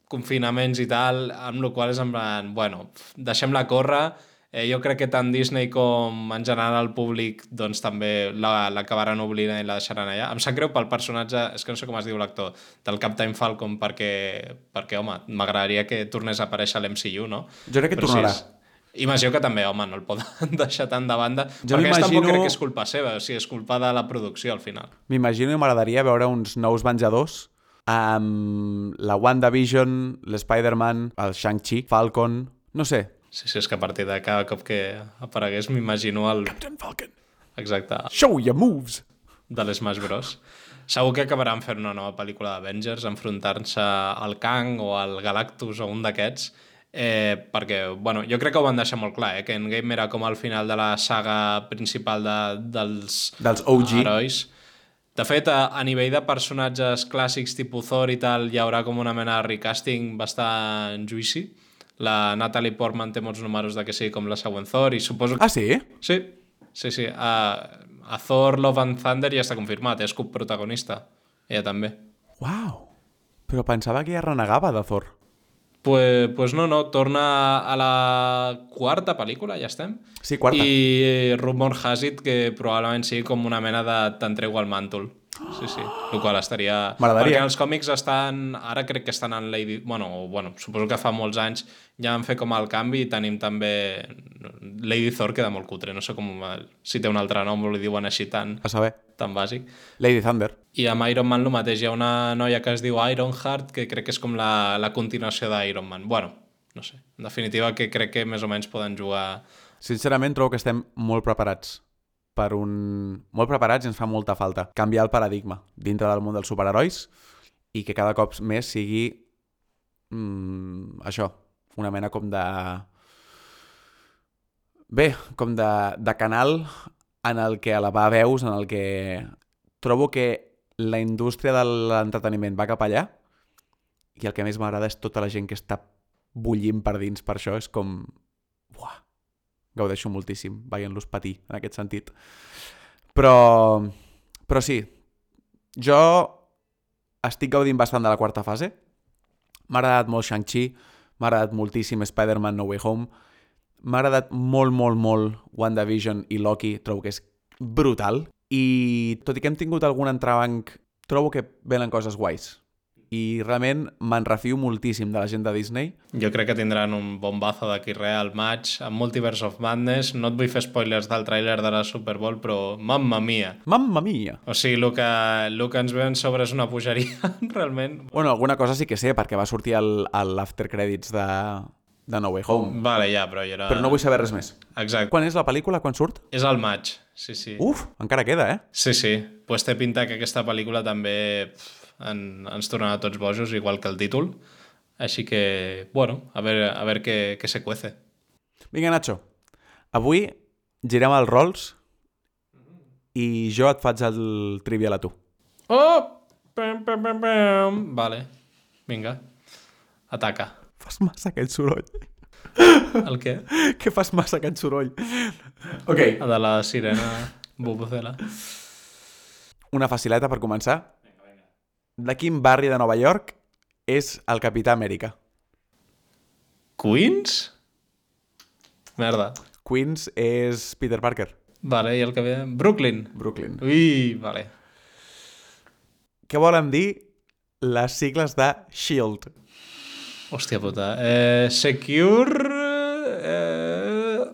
confinaments i tal, amb la qual és en plan, bueno, deixem-la córrer, eh, jo crec que tant Disney com en general el públic doncs també la- l'acabaran oblidant i la deixaran allà. Em sap greu pel personatge, és que no sé com es diu l'actor, del Captain Falcon, perquè, perquè home, m'agradaria que tornés a aparèixer a l'MCU, no? Jo crec que Però tornarà. és- Imagino que també, home, no el poden deixar tant de banda. Jo perquè aquesta tampoc crec que és culpa seva, o sigui, és culpa de la producció al final. M'imagino i m'agradaria veure uns nous Venjadors amb la WandaVision, l'Spider-Man, el Shang-Chi, Falcon... No sé. Sí, sí, és que a partir de cada cop que aparegués m'imagino el... Captain Falcon. Exacte, Show your moves! de l'Smash Bros. Segur que acabaran fent una nova pel·lícula d'Avengers, enfrontant-se al Kang o al Galactus o un d'aquests, eh, perquè, bueno, jo crec que ho van deixar molt clar, eh, que Endgame era com al final de la saga principal de, dels, Dels OG. herois. De fet, a, a nivell de personatges clàssics tipus Thor i tal, hi haurà com una mena de recasting bastant juici. La Natalie Portman té molts números de que sigui com la següent Thor i suposo que... Ah, sí? Sí, sí, sí. A, a Thor Love and Thunder ja està confirmat, és coprotagonista. Ella també. Uau! Però pensava que ja renegava de Thor. Pues, pues no, no, torna a la quarta pel·lícula, ja estem. Sí, quarta. I rumor has it que probablement sigui com una mena de t'entrego al màntol. Sí, sí, el qual estaria... Perquè els còmics estan... Ara crec que estan en Lady... Bueno, bueno, suposo que fa molts anys ja han fet com el canvi i tenim també... Lady Thor queda molt cutre, no sé com... Si té un altre nom li diuen així tan, A saber. tan bàsic. Lady Thunder. I amb Iron Man el mateix, hi ha una noia que es diu Ironheart, que crec que és com la, la continuació d'Iron Man. Bueno, no sé. En definitiva, que crec que més o menys poden jugar... Sincerament, trobo que estem molt preparats per un... Molt preparats i ens fa molta falta canviar el paradigma dintre del món dels superherois i que cada cop més sigui mm, això, una mena com de... Bé, com de, de canal en el que elevar veus, en el que trobo que la indústria de l'entreteniment va cap allà i el que més m'agrada és tota la gent que està bullint per dins per això, és com... Buah, gaudeixo moltíssim veient-los patir en aquest sentit. Però, però sí, jo estic gaudint bastant de la quarta fase. M'ha agradat molt Shang-Chi, m'ha agradat moltíssim Spider-Man No Way Home, m'ha agradat molt, molt, molt WandaVision i Loki, trobo que és brutal. I tot i que hem tingut algun entrebanc, trobo que venen coses guais. I realment me'n refio moltíssim de la gent de Disney. Jo crec que tindran un bombazo d'aquí res al maig, amb Multiverse of Madness. No et vull fer spoilers del tràiler de la Super Bowl, però mamma mia. Mamma mia! O sigui, el que, el que ens veuen sobre és una pujaria, realment. Bueno, alguna cosa sí que sé, perquè va sortir l'after credits de, de No Way Home. Vale, ja, però jo era... Però no vull saber res més. Exacte. Quan és la pel·lícula? Quan surt? És al maig, sí, sí. Uf, encara queda, eh? Sí, sí. Pues té pinta que aquesta pel·lícula també en, ens tornarà tots bojos, igual que el títol. Així que, bueno, a veure, a veure què, què se cuece. Vinga, Nacho. Avui girem els rols i jo et faig el trivial a tu. Oh! Pam, pam, pam, pam. Vale. Vinga. Ataca. Fas massa aquest soroll. El què? que fas massa aquest soroll. Ok. El de la sirena Bubuzela. Una facileta per començar. De quin barri de Nova York és el Capità Amèrica? Queens? Merda. Queens és Peter Parker. Vale, i el que ve... Brooklyn. Brooklyn. Ui, vale. què volen dir les sigles de SHIELD? Hòstia puta. Eh, secure... Eh...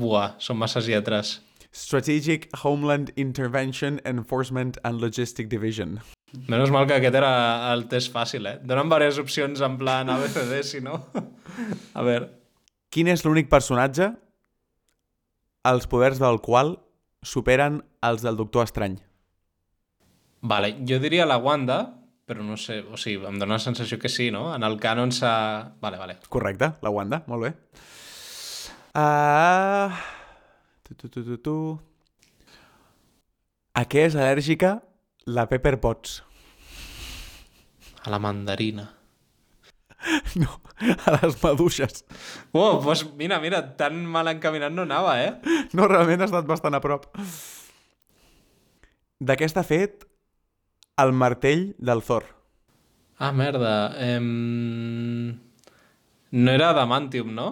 Buah, són masses lletres. Strategic Homeland Intervention Enforcement and Logistic Division. Menos mal que aquest era el test fàcil, eh? Donen diverses opcions en plan ABCD, si no... A veure... Quin és l'únic personatge els poders del qual superen els del Doctor Estrany? Vale, jo diria la Wanda, però no sé, o sigui, em dóna la sensació que sí, no? En el canon s'ha... Vale, vale. Correcte, la Wanda, molt bé. Uh... Tu, tu, tu, tu, tu. A què és al·lèrgica la Pepper Potts? A la mandarina. No, a les maduixes. Oh, doncs mira, mira, tan mal encaminat no anava, eh? No, realment ha estat bastant a prop. De què està fet el martell del Thor? Ah, merda. Em... No era adamantium, no?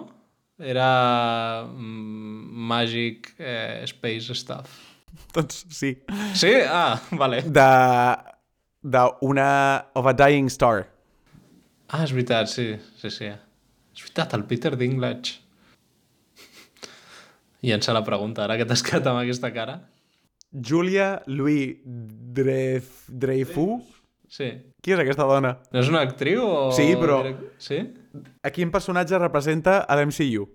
Era mm, magic eh, space stuff. Doncs sí. Sí? Ah, vale. De... de una... of a dying star. Ah, és veritat, sí, sí, sí. És veritat, el Peter Dinklage. Llença la pregunta, ara que t'has quedat amb aquesta cara. Julia Louis Dreyf... Dreyfus? Sí. Qui és aquesta dona? No és una actriu o... Sí, però- Sí? A quin personatge representa a l'MCU?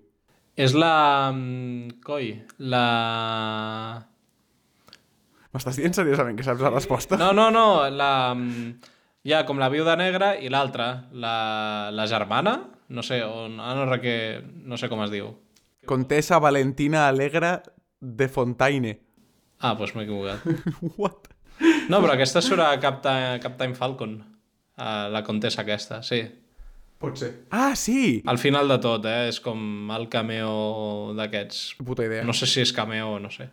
És la... mm, Coi, la... M'estàs dient seriosament que saps la resposta? No, no, no, la... mm, Hi ha com la viuda negra i l'altra, la, la germana? No sé, on... ah, no, que... no sé com es diu. Contessa Valentina Alegre de Fontaine. Ah, doncs m'he equivocat. What? No, però aquesta surt a Captain, Captain Falcon, a la contessa aquesta, sí. Pot ser. Ah, sí! Al final de tot, eh? És com el cameo d'aquests. Puta idea. No sé si és cameo o no sé.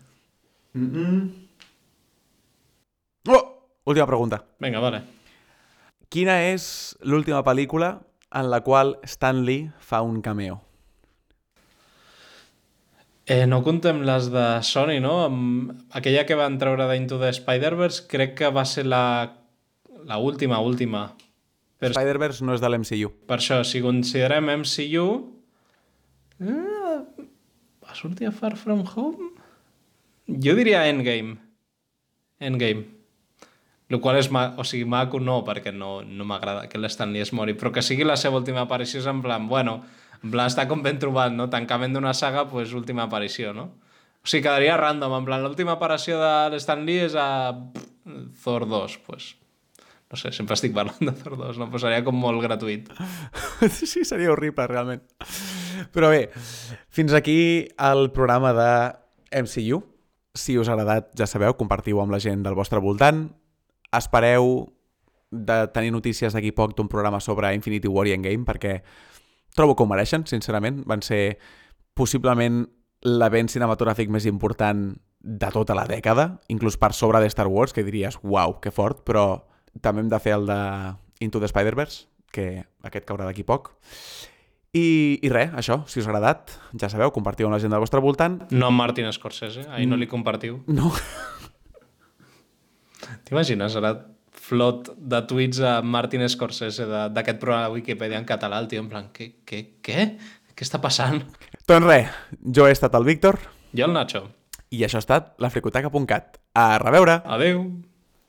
Oh! Última pregunta. Vinga, vale. Quina és l'última pel·lícula en la qual Stan Lee fa un cameo? Eh, no contem les de Sony, no? Aquella que van treure d'Into the Spider-Verse crec que va ser la, la última, última. Però Spider-Verse no és de l'MCU. per això, si considerem MCU... Eh, va sortir a Far From Home? Jo diria Endgame. Endgame. El qual és, ma o sigui, maco no, perquè no, no m'agrada que l'Stanley es mori, però que sigui la seva última aparició és en plan, bueno, en plan, està com ben trobat, no? Tancament d'una saga, pues, última aparició, no? O sigui, quedaria random, en plan, l'última aparició de l'Stan Lee és a Thor 2, pues. No sé, sempre estic parlant de Thor 2, no? Pues seria com molt gratuït. sí, seria horrible, realment. Però bé, fins aquí el programa de MCU. Si us ha agradat, ja sabeu, compartiu amb la gent del vostre voltant. Espereu de tenir notícies d'aquí poc d'un programa sobre Infinity War i Endgame, perquè trobo que ho mereixen, sincerament. Van ser possiblement l'event cinematogràfic més important de tota la dècada, inclús per sobre de Star Wars, que diries, uau, que fort, però també hem de fer el de Into the Spider-Verse, que aquest caurà d'aquí poc. I, I res, això, si us ha agradat, ja sabeu, compartiu amb la gent del vostre voltant. No amb Martin Scorsese, ahir no li compartiu. No, T'imagines, ara flot de tuits a Martin Scorsese d'aquest programa de Wikipedia en català, el tio en plan, què, què, què? Què està passant? doncs res, jo he estat el Víctor Jo el Nacho. i això ha estat la fricoteca.cat. A reveure! Adeu!